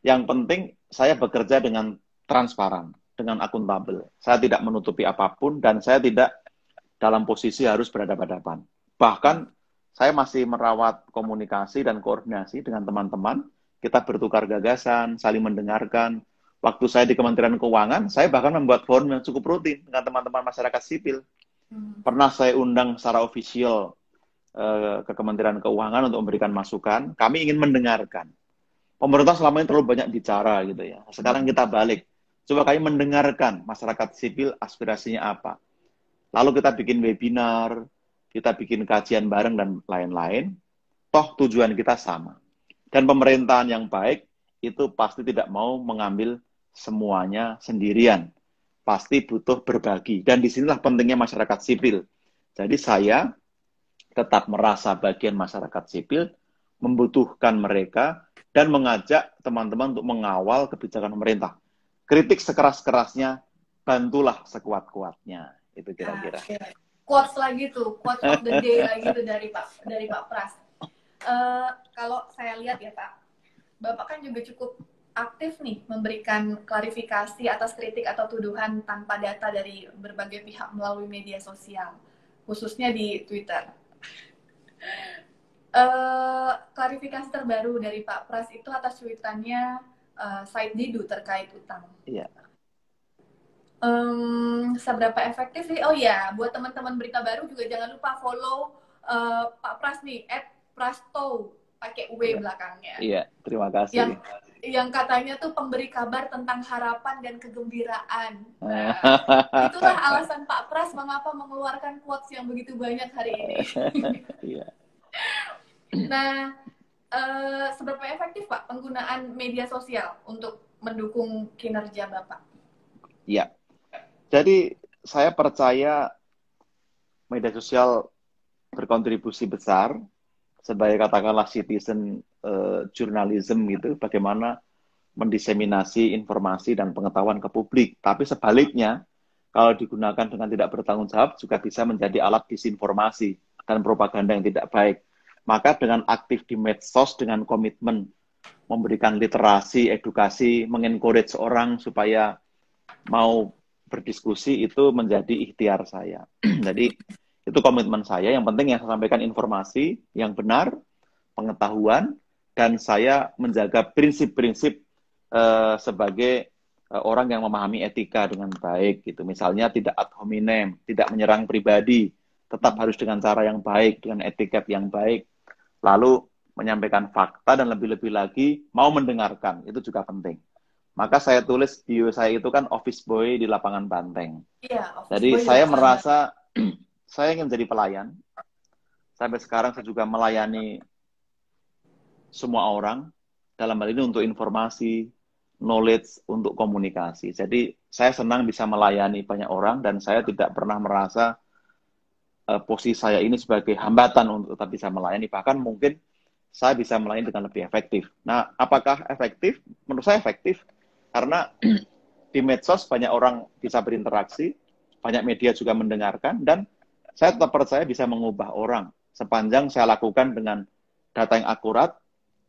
Speaker 1: Yang penting saya bekerja dengan transparan, dengan akuntabel. Saya tidak menutupi apa pun dan saya tidak dalam posisi harus berhadapan-hadapan. Bahkan saya masih merawat komunikasi dan koordinasi dengan teman-teman. Kita bertukar gagasan, saling mendengarkan, waktu saya di Kementerian Keuangan, saya bahkan membuat forum yang cukup rutin dengan teman-teman masyarakat sipil. Hmm. Pernah saya undang secara ofisial uh, ke Kementerian Keuangan untuk memberikan masukan. Kami ingin mendengarkan. Pemerintah selama ini terlalu banyak bicara gitu ya. Sekarang kita balik. Coba kami mendengarkan masyarakat sipil aspirasinya apa. Lalu kita bikin webinar, kita bikin kajian bareng dan lain-lain. Toh tujuan kita sama. Dan pemerintahan yang baik itu pasti tidak mau mengambil semuanya sendirian. Pasti butuh berbagi. Dan di sinilah pentingnya masyarakat sipil. Jadi saya tetap merasa bagian masyarakat sipil, membutuhkan mereka, dan mengajak teman-teman untuk mengawal kebijakan pemerintah. Kritik sekeras-kerasnya, bantulah sekuat-kuatnya. Itu kira-kira.
Speaker 2: Okay. Quotes lagi tuh, quotes of the day lagi tuh dari Pak dari Pak Pras. Uh, kalau saya lihat ya Pak, Bapak kan juga cukup aktif nih memberikan klarifikasi atas kritik atau tuduhan tanpa data dari berbagai pihak melalui media sosial, khususnya di Twitter. Uh, klarifikasi terbaru dari Pak Pras itu atas cuitannya uh, Said Didu terkait utang. Iya. Um, seberapa efektif sih? Oh ya, buat teman-teman berita baru juga jangan lupa follow uh, Pak Pras nih, at Prasto pakai W iya. belakangnya.
Speaker 1: Iya, terima kasih.
Speaker 2: Yang yang katanya tuh pemberi kabar tentang harapan dan kegembiraan. Nah, itulah alasan Pak Pras mengapa mengeluarkan quotes yang begitu banyak hari ini. Iya. nah, uh, seberapa efektif Pak penggunaan media sosial untuk mendukung kinerja Bapak?
Speaker 1: Iya. Jadi saya percaya media sosial berkontribusi besar sebagai katakanlah citizen uh, journalism gitu, bagaimana mendiseminasi informasi dan pengetahuan ke publik. Tapi sebaliknya, kalau digunakan dengan tidak bertanggung jawab juga bisa menjadi alat disinformasi dan propaganda yang tidak baik. Maka dengan aktif di medsos dengan komitmen memberikan literasi, edukasi, mengencourage orang supaya mau berdiskusi itu menjadi ikhtiar saya. Jadi itu komitmen saya. Yang penting yang saya sampaikan informasi yang benar, pengetahuan, dan saya menjaga prinsip-prinsip uh, sebagai uh, orang yang memahami etika dengan baik gitu. Misalnya tidak ad hominem, tidak menyerang pribadi, tetap harus dengan cara yang baik, dengan etiket yang baik. Lalu menyampaikan fakta dan lebih-lebih lagi mau mendengarkan, itu juga penting. Maka saya tulis bio saya itu kan office boy di lapangan Banteng. Iya, Jadi saya merasa saya ingin menjadi pelayan. Sampai sekarang saya juga melayani semua orang dalam hal ini untuk informasi, knowledge, untuk komunikasi. Jadi saya senang bisa melayani banyak orang dan saya tidak pernah merasa uh, posisi saya ini sebagai hambatan untuk tetap bisa melayani. Bahkan mungkin saya bisa melayani dengan lebih efektif. Nah, apakah efektif? Menurut saya efektif karena di medsos banyak orang bisa berinteraksi, banyak media juga mendengarkan, dan saya tetap percaya bisa mengubah orang sepanjang saya lakukan dengan data yang akurat,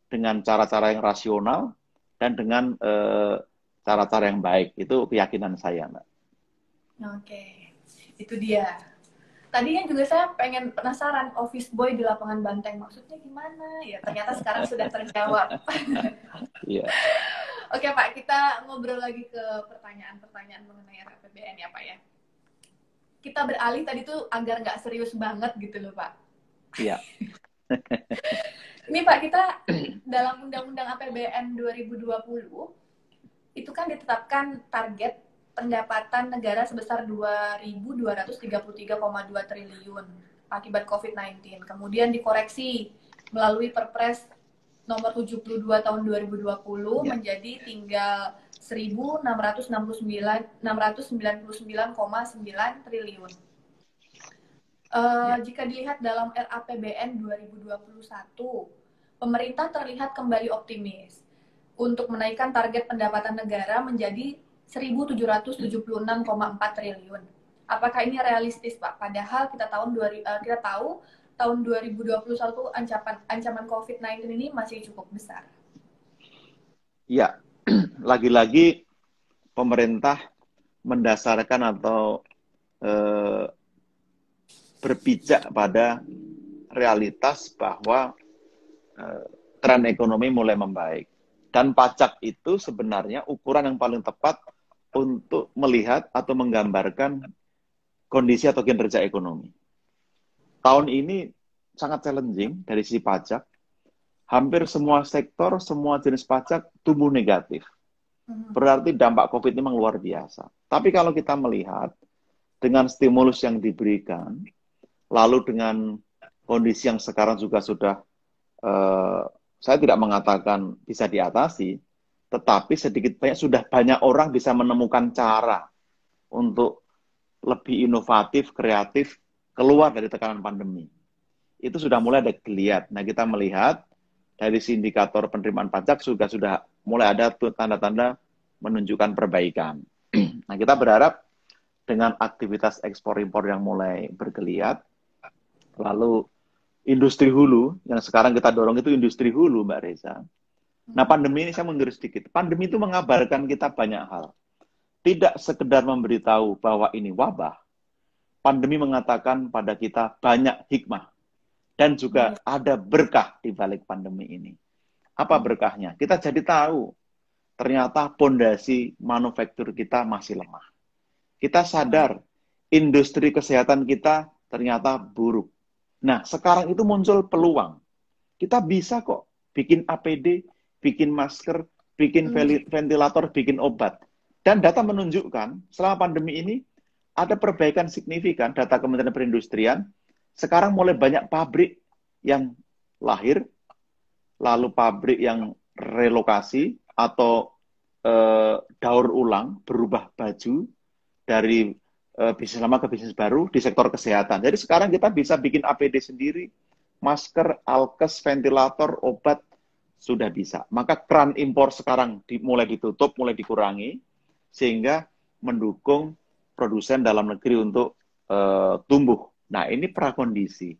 Speaker 1: dengan cara-cara yang rasional, dan dengan eh, cara-cara uh, yang baik. Itu keyakinan saya, Mbak.
Speaker 2: Oke, itu dia. Tadinya juga saya pengen penasaran office boy di lapangan Banteng maksudnya gimana? Ya ternyata sekarang sudah terjawab. Iya. Oke Pak, kita ngobrol lagi ke pertanyaan-pertanyaan mengenai RAPBN ya Pak ya. Kita beralih tadi tuh agar nggak serius banget gitu loh Pak.
Speaker 1: Iya.
Speaker 2: Ini Pak, kita dalam Undang-Undang APBN 2020 itu kan ditetapkan target pendapatan negara sebesar 2.233,2 triliun akibat COVID-19. Kemudian dikoreksi melalui Perpres nomor 72 tahun 2020 ya. menjadi tinggal 1.699 699,9 triliun. Uh, ya. Jika dilihat dalam RAPBN 2021, pemerintah terlihat kembali optimis untuk menaikkan target pendapatan negara menjadi 1.776,4 triliun. Apakah ini realistis, Pak? Padahal kita tahun 2000, eh, kita tahu tahun 2021 ancaman ancaman COVID-19 ini masih cukup besar.
Speaker 1: Ya, lagi-lagi pemerintah mendasarkan atau eh, berpijak pada realitas bahwa eh, tren ekonomi mulai membaik. Dan pajak itu sebenarnya ukuran yang paling tepat untuk melihat atau menggambarkan kondisi atau kinerja ekonomi tahun ini sangat challenging dari sisi pajak. Hampir semua sektor, semua jenis pajak tumbuh negatif. Hmm. Berarti dampak COVID ini memang luar biasa. Tapi kalau kita melihat dengan stimulus yang diberikan, lalu dengan kondisi yang sekarang juga sudah, uh, saya tidak mengatakan bisa diatasi, tetapi sedikit banyak sudah banyak orang bisa menemukan cara untuk lebih inovatif, kreatif keluar dari tekanan pandemi. Itu sudah mulai ada geliat. Nah, kita melihat dari indikator penerimaan pajak sudah sudah mulai ada tanda-tanda menunjukkan perbaikan. nah, kita berharap dengan aktivitas ekspor impor yang mulai bergeliat, lalu industri hulu yang sekarang kita dorong itu industri hulu, Mbak Reza. Nah, pandemi ini saya mundur sedikit. Pandemi itu mengabarkan kita banyak hal. Tidak sekedar memberitahu bahwa ini wabah, pandemi mengatakan pada kita banyak hikmah dan juga hmm. ada berkah di balik pandemi ini. Apa hmm. berkahnya? Kita jadi tahu ternyata pondasi manufaktur kita masih lemah. Kita sadar industri kesehatan kita ternyata buruk. Nah, sekarang itu muncul peluang. Kita bisa kok bikin APD, bikin masker, bikin hmm. ventilator, bikin obat. Dan data menunjukkan selama pandemi ini ada perbaikan signifikan data Kementerian Perindustrian. Sekarang mulai banyak pabrik yang lahir, lalu pabrik yang relokasi atau eh, daur ulang, berubah baju dari eh, bisnis lama ke bisnis baru di sektor kesehatan. Jadi sekarang kita bisa bikin APD sendiri, masker, alkes, ventilator, obat sudah bisa. Maka keran impor sekarang di, mulai ditutup, mulai dikurangi, sehingga mendukung produsen dalam negeri untuk uh, tumbuh. Nah, ini prakondisi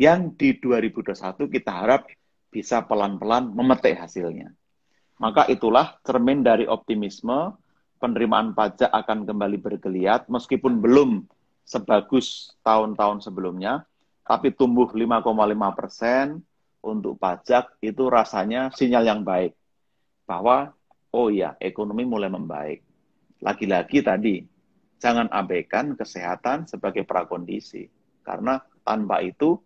Speaker 1: yang di 2021 kita harap bisa pelan-pelan memetik hasilnya. Maka itulah cermin dari optimisme penerimaan pajak akan kembali bergeliat meskipun belum sebagus tahun-tahun sebelumnya, tapi tumbuh 5,5 persen untuk pajak itu rasanya sinyal yang baik bahwa oh ya ekonomi mulai membaik. lagi-lagi tadi jangan abaikan kesehatan sebagai prakondisi karena tanpa itu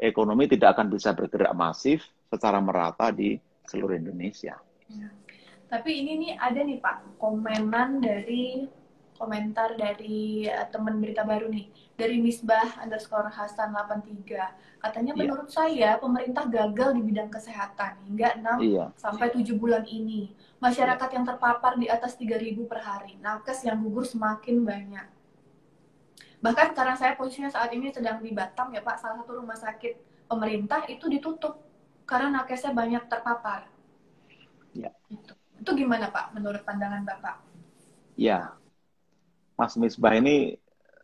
Speaker 1: ekonomi tidak akan bisa bergerak masif secara merata di seluruh Indonesia.
Speaker 2: Ya. Tapi ini nih ada nih Pak komenan dari komentar dari uh, teman berita baru nih dari Misbah underscore Hasan 83 katanya iya. menurut saya pemerintah gagal di bidang kesehatan hingga 6 iya. sampai 7 bulan ini masyarakat iya. yang terpapar di atas 3000 per hari nakes yang gugur semakin banyak bahkan karena saya posisinya saat ini sedang di Batam ya Pak salah satu rumah sakit pemerintah itu ditutup karena nakesnya banyak terpapar ya. itu, itu gimana Pak menurut pandangan Bapak
Speaker 1: ya Mas Misbah ini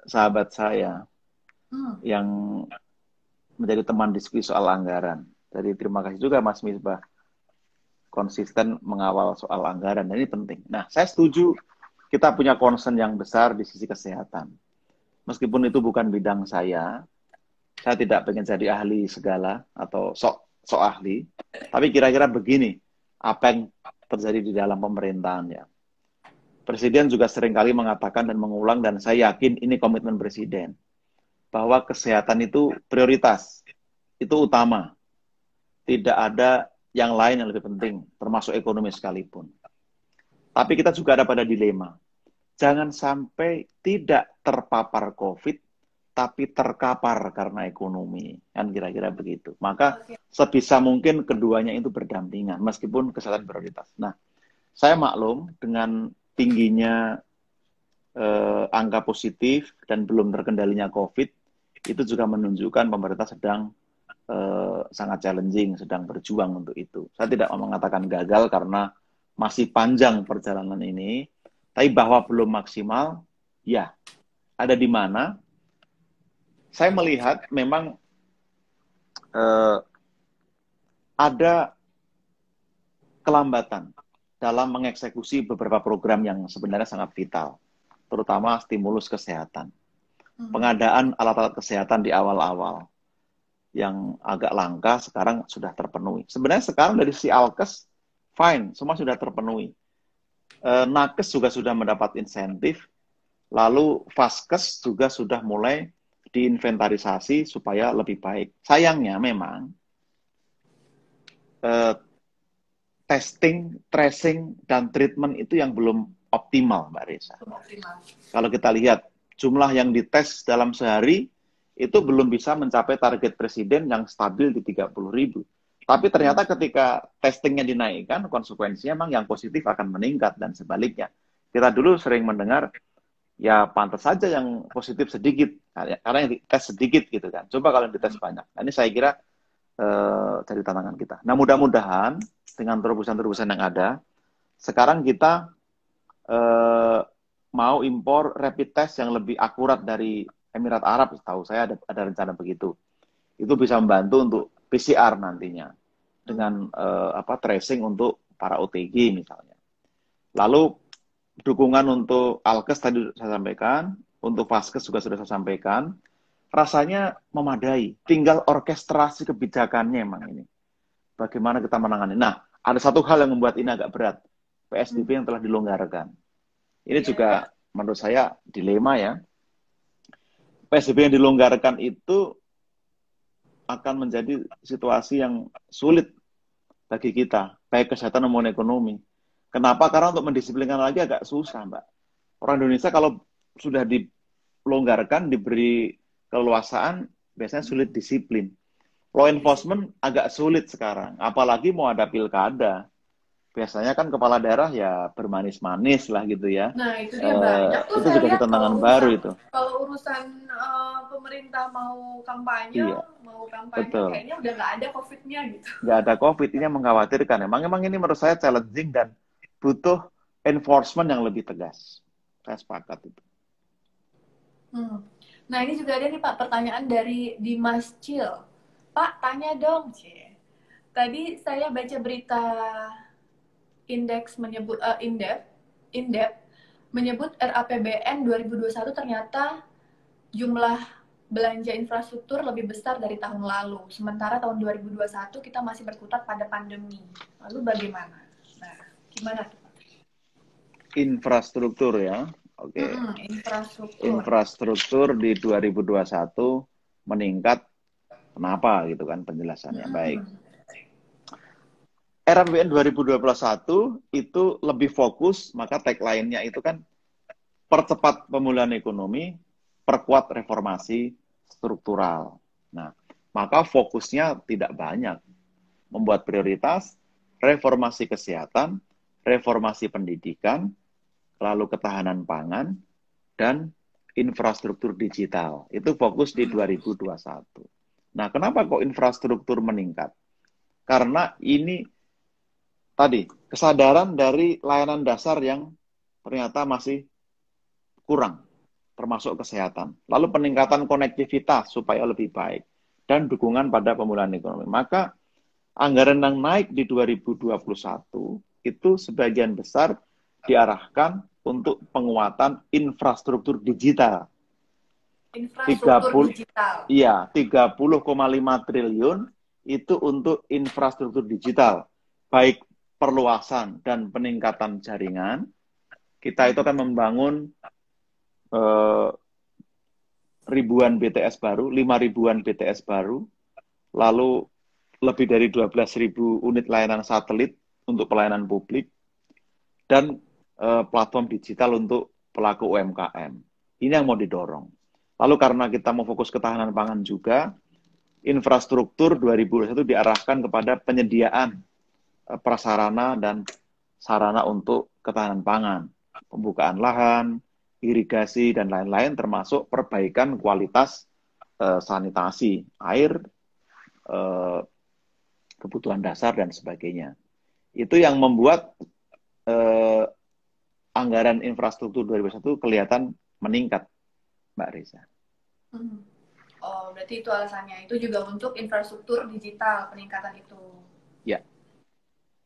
Speaker 1: sahabat saya hmm. yang menjadi teman diskusi soal anggaran. Jadi terima kasih juga Mas Misbah konsisten mengawal soal anggaran dan ini penting. Nah, saya setuju kita punya concern yang besar di sisi kesehatan. Meskipun itu bukan bidang saya, saya tidak pengen jadi ahli segala atau sok sok ahli, tapi kira-kira begini, apa yang terjadi di dalam pemerintahan ya. Presiden juga sering kali mengatakan dan mengulang dan saya yakin ini komitmen Presiden bahwa kesehatan itu prioritas, itu utama. Tidak ada yang lain yang lebih penting, termasuk ekonomi sekalipun. Tapi kita juga ada pada dilema. Jangan sampai tidak terpapar COVID, tapi terkapar karena ekonomi. Kan kira-kira begitu. Maka sebisa mungkin keduanya itu berdampingan, meskipun kesehatan prioritas. Nah, saya maklum dengan tingginya eh, angka positif dan belum terkendalinya COVID, itu juga menunjukkan pemerintah sedang eh, sangat challenging, sedang berjuang untuk itu. Saya tidak mau mengatakan gagal karena masih panjang perjalanan ini, tapi bahwa belum maksimal, ya. Ada di mana? Saya melihat memang eh, ada kelambatan dalam mengeksekusi beberapa program yang sebenarnya sangat vital, terutama stimulus kesehatan. Hmm. Pengadaan alat-alat kesehatan di awal-awal yang agak langka sekarang sudah terpenuhi. Sebenarnya sekarang dari si Alkes fine, semua sudah terpenuhi. E, Nakes juga sudah mendapat insentif, lalu Vaskes juga sudah mulai diinventarisasi supaya lebih baik. Sayangnya memang eh, testing, tracing, dan treatment itu yang belum optimal, Mbak Reza. Optimal. Kalau kita lihat jumlah yang dites dalam sehari itu belum bisa mencapai target presiden yang stabil di 30 ribu. Tapi ternyata ketika testingnya dinaikkan, konsekuensinya memang yang positif akan meningkat dan sebaliknya. Kita dulu sering mendengar, ya pantas saja yang positif sedikit, karena yang dites sedikit gitu kan. Coba kalau dites banyak. Nah, ini saya kira uh, dari tantangan kita. Nah mudah-mudahan dengan terobosan-terobosan yang ada, sekarang kita uh, mau impor rapid test yang lebih akurat dari Emirat Arab, tahu saya ada, ada rencana begitu. Itu bisa membantu untuk PCR nantinya dengan uh, apa tracing untuk para OTG misalnya. Lalu dukungan untuk Alkes tadi saya sampaikan, untuk Vaskes juga sudah saya sampaikan rasanya memadai. Tinggal orkestrasi kebijakannya emang ini. Bagaimana kita menangani. Nah, ada satu hal yang membuat ini agak berat. PSBB yang telah dilonggarkan. Ini juga menurut saya dilema ya. PSBB yang dilonggarkan itu akan menjadi situasi yang sulit bagi kita, baik kesehatan maupun ekonomi. Kenapa? Karena untuk mendisiplinkan lagi agak susah, Mbak. Orang Indonesia kalau sudah dilonggarkan, diberi keleluasaan biasanya sulit disiplin. Law enforcement agak sulit sekarang, apalagi mau ada pilkada. Biasanya kan kepala daerah ya bermanis-manis lah gitu ya.
Speaker 2: Nah itu dia uh, banyak tuh
Speaker 1: itu juga tantangan baru itu.
Speaker 2: Kalau urusan uh, pemerintah mau kampanye, iya. mau kampanye Betul. kayaknya udah nggak ada COVID-nya gitu.
Speaker 1: Nggak ada COVID, ini mengkhawatirkan. Emang emang ini menurut saya challenging dan butuh enforcement yang lebih tegas. Saya sepakat itu.
Speaker 2: Hmm. Nah ini juga ada nih Pak pertanyaan dari Dimas Cil. Pak tanya dong, C. Tadi saya baca berita indeks menyebut uh, indep indep menyebut RAPBN 2021 ternyata jumlah belanja infrastruktur lebih besar dari tahun lalu. Sementara tahun 2021 kita masih berkutat pada pandemi. Lalu bagaimana? Nah, gimana tuh?
Speaker 1: infrastruktur ya. Oke. Okay.
Speaker 2: Mm, infrastruktur.
Speaker 1: Infrastruktur di 2021 meningkat. Kenapa gitu kan penjelasannya? Mm. Baik. RAPBN 2021 itu lebih fokus, maka tagline-nya itu kan percepat pemulihan ekonomi, perkuat reformasi struktural. Nah, maka fokusnya tidak banyak. Membuat prioritas, reformasi kesehatan, reformasi pendidikan, lalu ketahanan pangan, dan infrastruktur digital. Itu fokus di 2021. Nah, kenapa kok infrastruktur meningkat? Karena ini tadi kesadaran dari layanan dasar yang ternyata masih kurang, termasuk kesehatan. Lalu peningkatan konektivitas supaya lebih baik dan dukungan pada pemulihan ekonomi. Maka anggaran yang naik di 2021 itu sebagian besar diarahkan untuk penguatan infrastruktur digital.
Speaker 2: Infrastruktur 30, digital.
Speaker 1: Iya, 30,5 triliun itu untuk infrastruktur digital. Baik perluasan dan peningkatan jaringan, kita itu akan membangun eh, ribuan BTS baru, lima ribuan BTS baru, lalu lebih dari 12 ribu unit layanan satelit untuk pelayanan publik, dan eh, platform digital untuk pelaku UMKM. Ini yang mau didorong. Lalu karena kita mau fokus ketahanan pangan juga, infrastruktur 2021 diarahkan kepada penyediaan Eh, prasarana dan sarana untuk ketahanan pangan, pembukaan lahan, irigasi dan lain-lain termasuk perbaikan kualitas uh, sanitasi, air, uh, kebutuhan dasar dan sebagainya. Itu yang membuat uh, anggaran infrastruktur 2021 kelihatan meningkat, Mbak Reza.
Speaker 2: Hmm. Oh, berarti itu alasannya. Itu juga untuk infrastruktur digital peningkatan itu.
Speaker 1: Ya.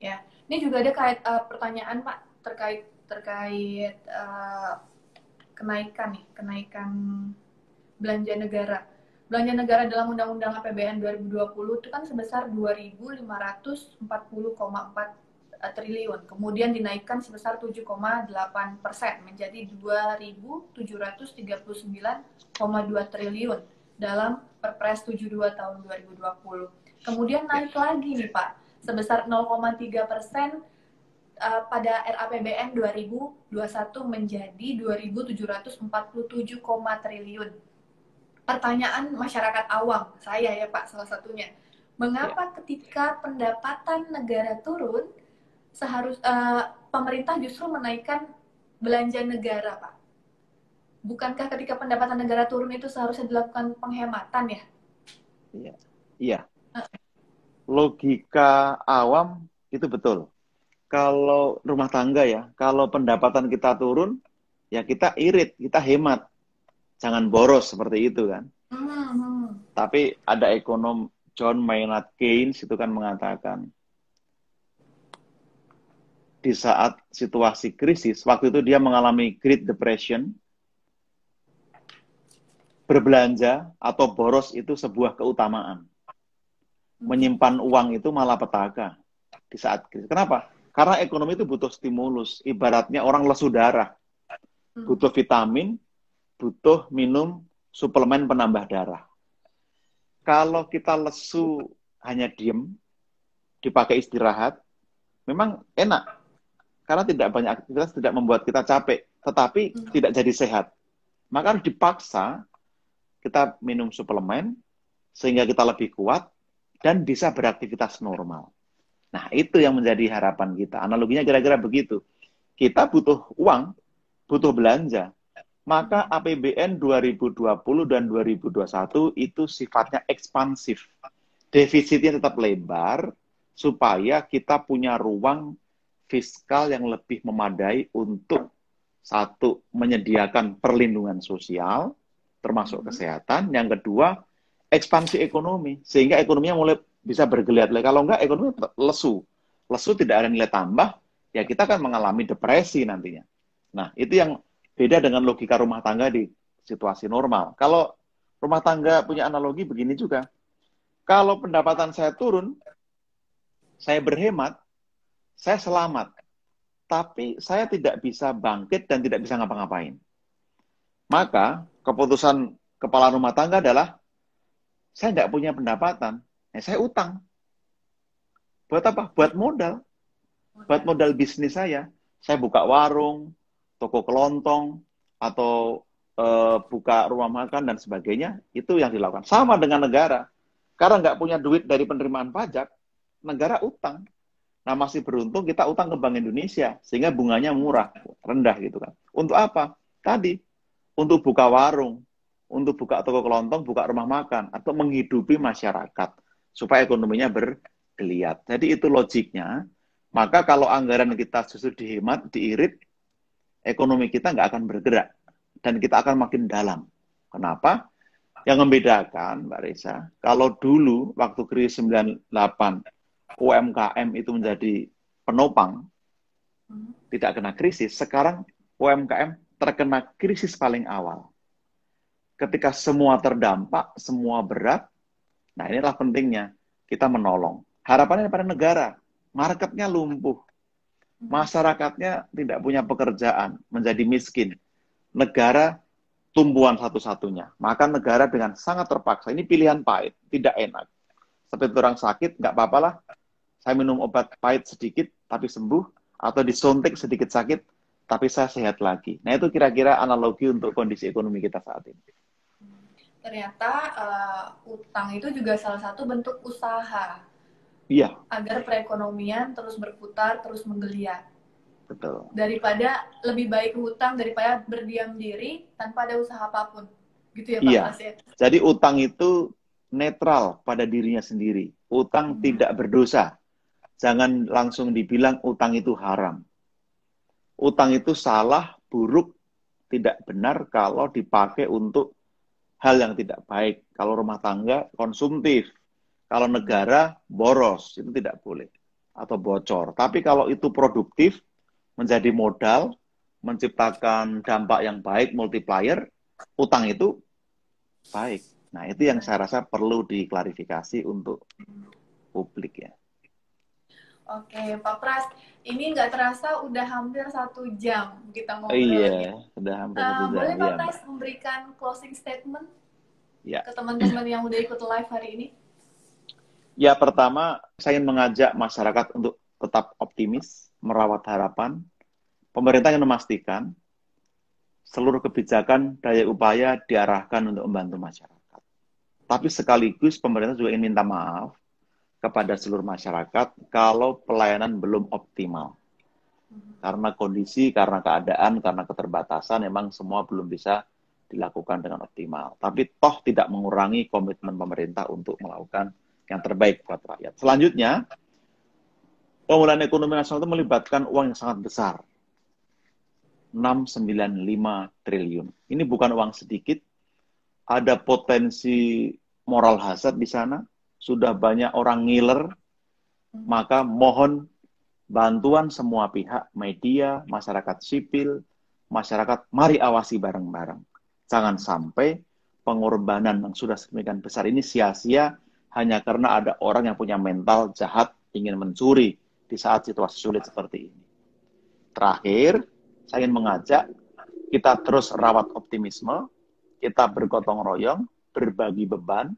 Speaker 2: Ya, ini juga ada kait uh, pertanyaan Pak terkait terkait uh, kenaikan nih, kenaikan belanja negara. Belanja negara dalam Undang-Undang APBN 2020 itu kan sebesar 2.540,4 triliun. Kemudian dinaikkan sebesar 7,8 persen menjadi 2.739,2 triliun dalam Perpres 72 tahun 2020. Kemudian naik lagi nih Pak sebesar 0,3 persen uh, pada RAPBN 2021 menjadi 2.747, triliun. Pertanyaan masyarakat awam, saya ya Pak salah satunya, mengapa ya. ketika pendapatan negara turun, seharus uh, pemerintah justru menaikkan belanja negara Pak? Bukankah ketika pendapatan negara turun itu seharusnya dilakukan penghematan ya?
Speaker 1: Iya, iya logika awam itu betul. Kalau rumah tangga ya, kalau pendapatan kita turun, ya kita irit, kita hemat. Jangan boros seperti itu kan. Hmm. Tapi ada ekonom John Maynard Keynes itu kan mengatakan, di saat situasi krisis, waktu itu dia mengalami Great Depression, berbelanja atau boros itu sebuah keutamaan menyimpan uang itu malah petaka di saat krisis. Kenapa? Karena ekonomi itu butuh stimulus. Ibaratnya orang lesu darah, hmm. butuh vitamin, butuh minum suplemen penambah darah. Kalau kita lesu hanya diem, dipakai istirahat, memang enak. Karena tidak banyak aktivitas tidak membuat kita capek, tetapi hmm. tidak jadi sehat. Maka harus dipaksa kita minum suplemen sehingga kita lebih kuat, dan bisa beraktivitas normal. Nah, itu yang menjadi harapan kita. Analoginya kira-kira begitu. Kita butuh uang, butuh belanja. Maka APBN 2020 dan 2021 itu sifatnya ekspansif. Defisitnya tetap lebar supaya kita punya ruang fiskal yang lebih memadai untuk satu menyediakan perlindungan sosial termasuk mm-hmm. kesehatan, yang kedua ekspansi ekonomi sehingga ekonominya mulai bisa bergeliat. Kalau enggak ekonomi lesu. Lesu tidak ada nilai tambah, ya kita akan mengalami depresi nantinya. Nah, itu yang beda dengan logika rumah tangga di situasi normal. Kalau rumah tangga punya analogi begini juga. Kalau pendapatan saya turun, saya berhemat, saya selamat. tapi saya tidak bisa bangkit dan tidak bisa ngapa-ngapain. Maka keputusan kepala rumah tangga adalah saya tidak punya pendapatan, ya saya utang. Buat apa? Buat modal. Buat modal bisnis saya. Saya buka warung, toko kelontong, atau e, buka rumah makan dan sebagainya. Itu yang dilakukan. Sama dengan negara. Karena nggak punya duit dari penerimaan pajak, negara utang. Nah masih beruntung kita utang ke Bank Indonesia sehingga bunganya murah, rendah gitu kan. Untuk apa? Tadi untuk buka warung, untuk buka toko kelontong, buka rumah makan atau menghidupi masyarakat supaya ekonominya bergeliat. Jadi itu logiknya. Maka kalau anggaran kita justru dihemat, diirit, ekonomi kita nggak akan bergerak dan kita akan makin dalam. Kenapa? Yang membedakan, Mbak Reza, kalau dulu waktu krisis 98 UMKM itu menjadi penopang, hmm. tidak kena krisis. Sekarang UMKM terkena krisis paling awal. Ketika semua terdampak, semua berat, nah inilah pentingnya kita menolong. Harapannya pada negara, marketnya lumpuh, masyarakatnya tidak punya pekerjaan, menjadi miskin. Negara tumbuhan satu-satunya. Maka negara dengan sangat terpaksa, ini pilihan pahit, tidak enak. Seperti orang sakit, nggak apa-apa lah, saya minum obat pahit sedikit tapi sembuh atau disuntik sedikit sakit tapi saya sehat lagi. Nah itu kira-kira analogi untuk kondisi ekonomi kita saat ini.
Speaker 2: Ternyata uh, utang itu juga salah satu bentuk usaha.
Speaker 1: Iya.
Speaker 2: Agar perekonomian terus berputar, terus menggeliat.
Speaker 1: Betul.
Speaker 2: Daripada lebih baik hutang daripada berdiam diri tanpa ada usaha apa pun. Gitu ya Pak
Speaker 1: iya.
Speaker 2: Mas ya?
Speaker 1: Jadi utang itu netral pada dirinya sendiri. Utang hmm. tidak berdosa jangan langsung dibilang utang itu haram. Utang itu salah, buruk, tidak benar kalau dipakai untuk hal yang tidak baik. Kalau rumah tangga konsumtif, kalau negara boros, itu tidak boleh atau bocor. Tapi kalau itu produktif, menjadi modal, menciptakan dampak yang baik, multiplier, utang itu baik. Nah, itu yang saya rasa perlu diklarifikasi untuk publik ya.
Speaker 2: Oke, Pak Pras, ini nggak terasa udah hampir satu jam kita ngobrol.
Speaker 1: Iya, udah hampir satu
Speaker 2: uh,
Speaker 1: jam.
Speaker 2: Boleh Pak
Speaker 1: iya,
Speaker 2: Pras memberikan closing statement
Speaker 1: ya.
Speaker 2: ke teman-teman yang udah ikut live hari ini?
Speaker 1: Ya, pertama saya ingin mengajak masyarakat untuk tetap optimis, merawat harapan. Pemerintah yang memastikan seluruh kebijakan daya upaya diarahkan untuk membantu masyarakat. Tapi sekaligus pemerintah juga ingin minta maaf kepada seluruh masyarakat kalau pelayanan belum optimal. Karena kondisi, karena keadaan, karena keterbatasan, memang semua belum bisa dilakukan dengan optimal. Tapi toh tidak mengurangi komitmen pemerintah untuk melakukan yang terbaik buat rakyat. Selanjutnya, pemulihan ekonomi nasional itu melibatkan uang yang sangat besar. 695 triliun. Ini bukan uang sedikit. Ada potensi moral hazard di sana, sudah banyak orang ngiler, maka mohon bantuan semua pihak, media, masyarakat sipil, masyarakat, mari awasi bareng-bareng. Jangan sampai pengorbanan yang sudah sedemikian besar ini sia-sia hanya karena ada orang yang punya mental jahat ingin mencuri di saat situasi sulit seperti ini. Terakhir, saya ingin mengajak kita terus rawat optimisme, kita bergotong royong, berbagi beban,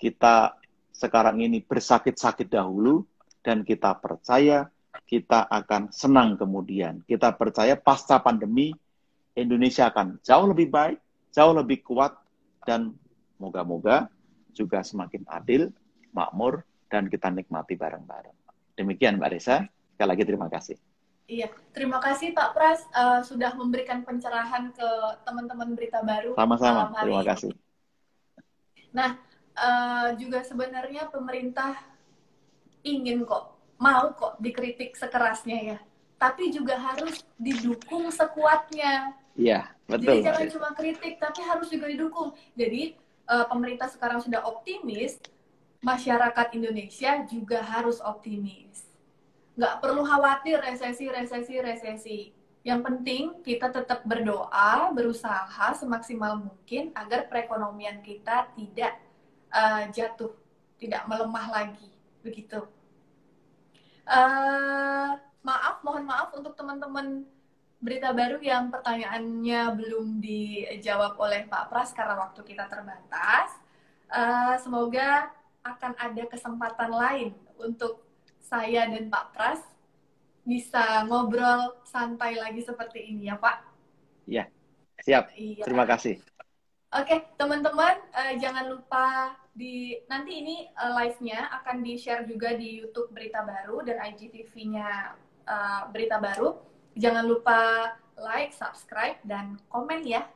Speaker 1: kita sekarang ini bersakit-sakit dahulu dan kita percaya kita akan senang kemudian. Kita percaya pasca pandemi Indonesia akan jauh lebih baik, jauh lebih kuat dan moga-moga juga semakin adil, makmur dan kita nikmati bareng-bareng. Demikian Mbak Reza. Sekali lagi terima kasih.
Speaker 2: Iya, terima kasih Pak Pras uh, sudah memberikan pencerahan ke teman-teman berita baru.
Speaker 1: Sama-sama, terima kasih.
Speaker 2: Nah, uh, juga sebenarnya pemerintah ingin kok mau kok dikritik sekerasnya ya. Tapi juga harus didukung sekuatnya.
Speaker 1: Iya betul
Speaker 2: jadi jangan cuma kritik tapi harus juga didukung. Jadi uh, pemerintah sekarang sudah optimis masyarakat Indonesia juga harus optimis. Nggak perlu khawatir resesi resesi resesi. Yang penting kita tetap berdoa berusaha semaksimal mungkin agar perekonomian kita tidak uh, jatuh, tidak melemah lagi, begitu. Uh, maaf, mohon maaf untuk teman-teman berita baru yang pertanyaannya belum dijawab oleh Pak Pras karena waktu kita terbatas. Uh, semoga akan ada kesempatan lain untuk saya dan Pak Pras bisa ngobrol santai lagi seperti ini ya Pak.
Speaker 1: Iya, siap. Iya. Terima kasih.
Speaker 2: Oke, teman-teman uh, jangan lupa di nanti ini uh, live-nya akan di-share juga di YouTube Berita Baru dan IGTV-nya uh, Berita Baru. Jangan lupa like, subscribe, dan komen ya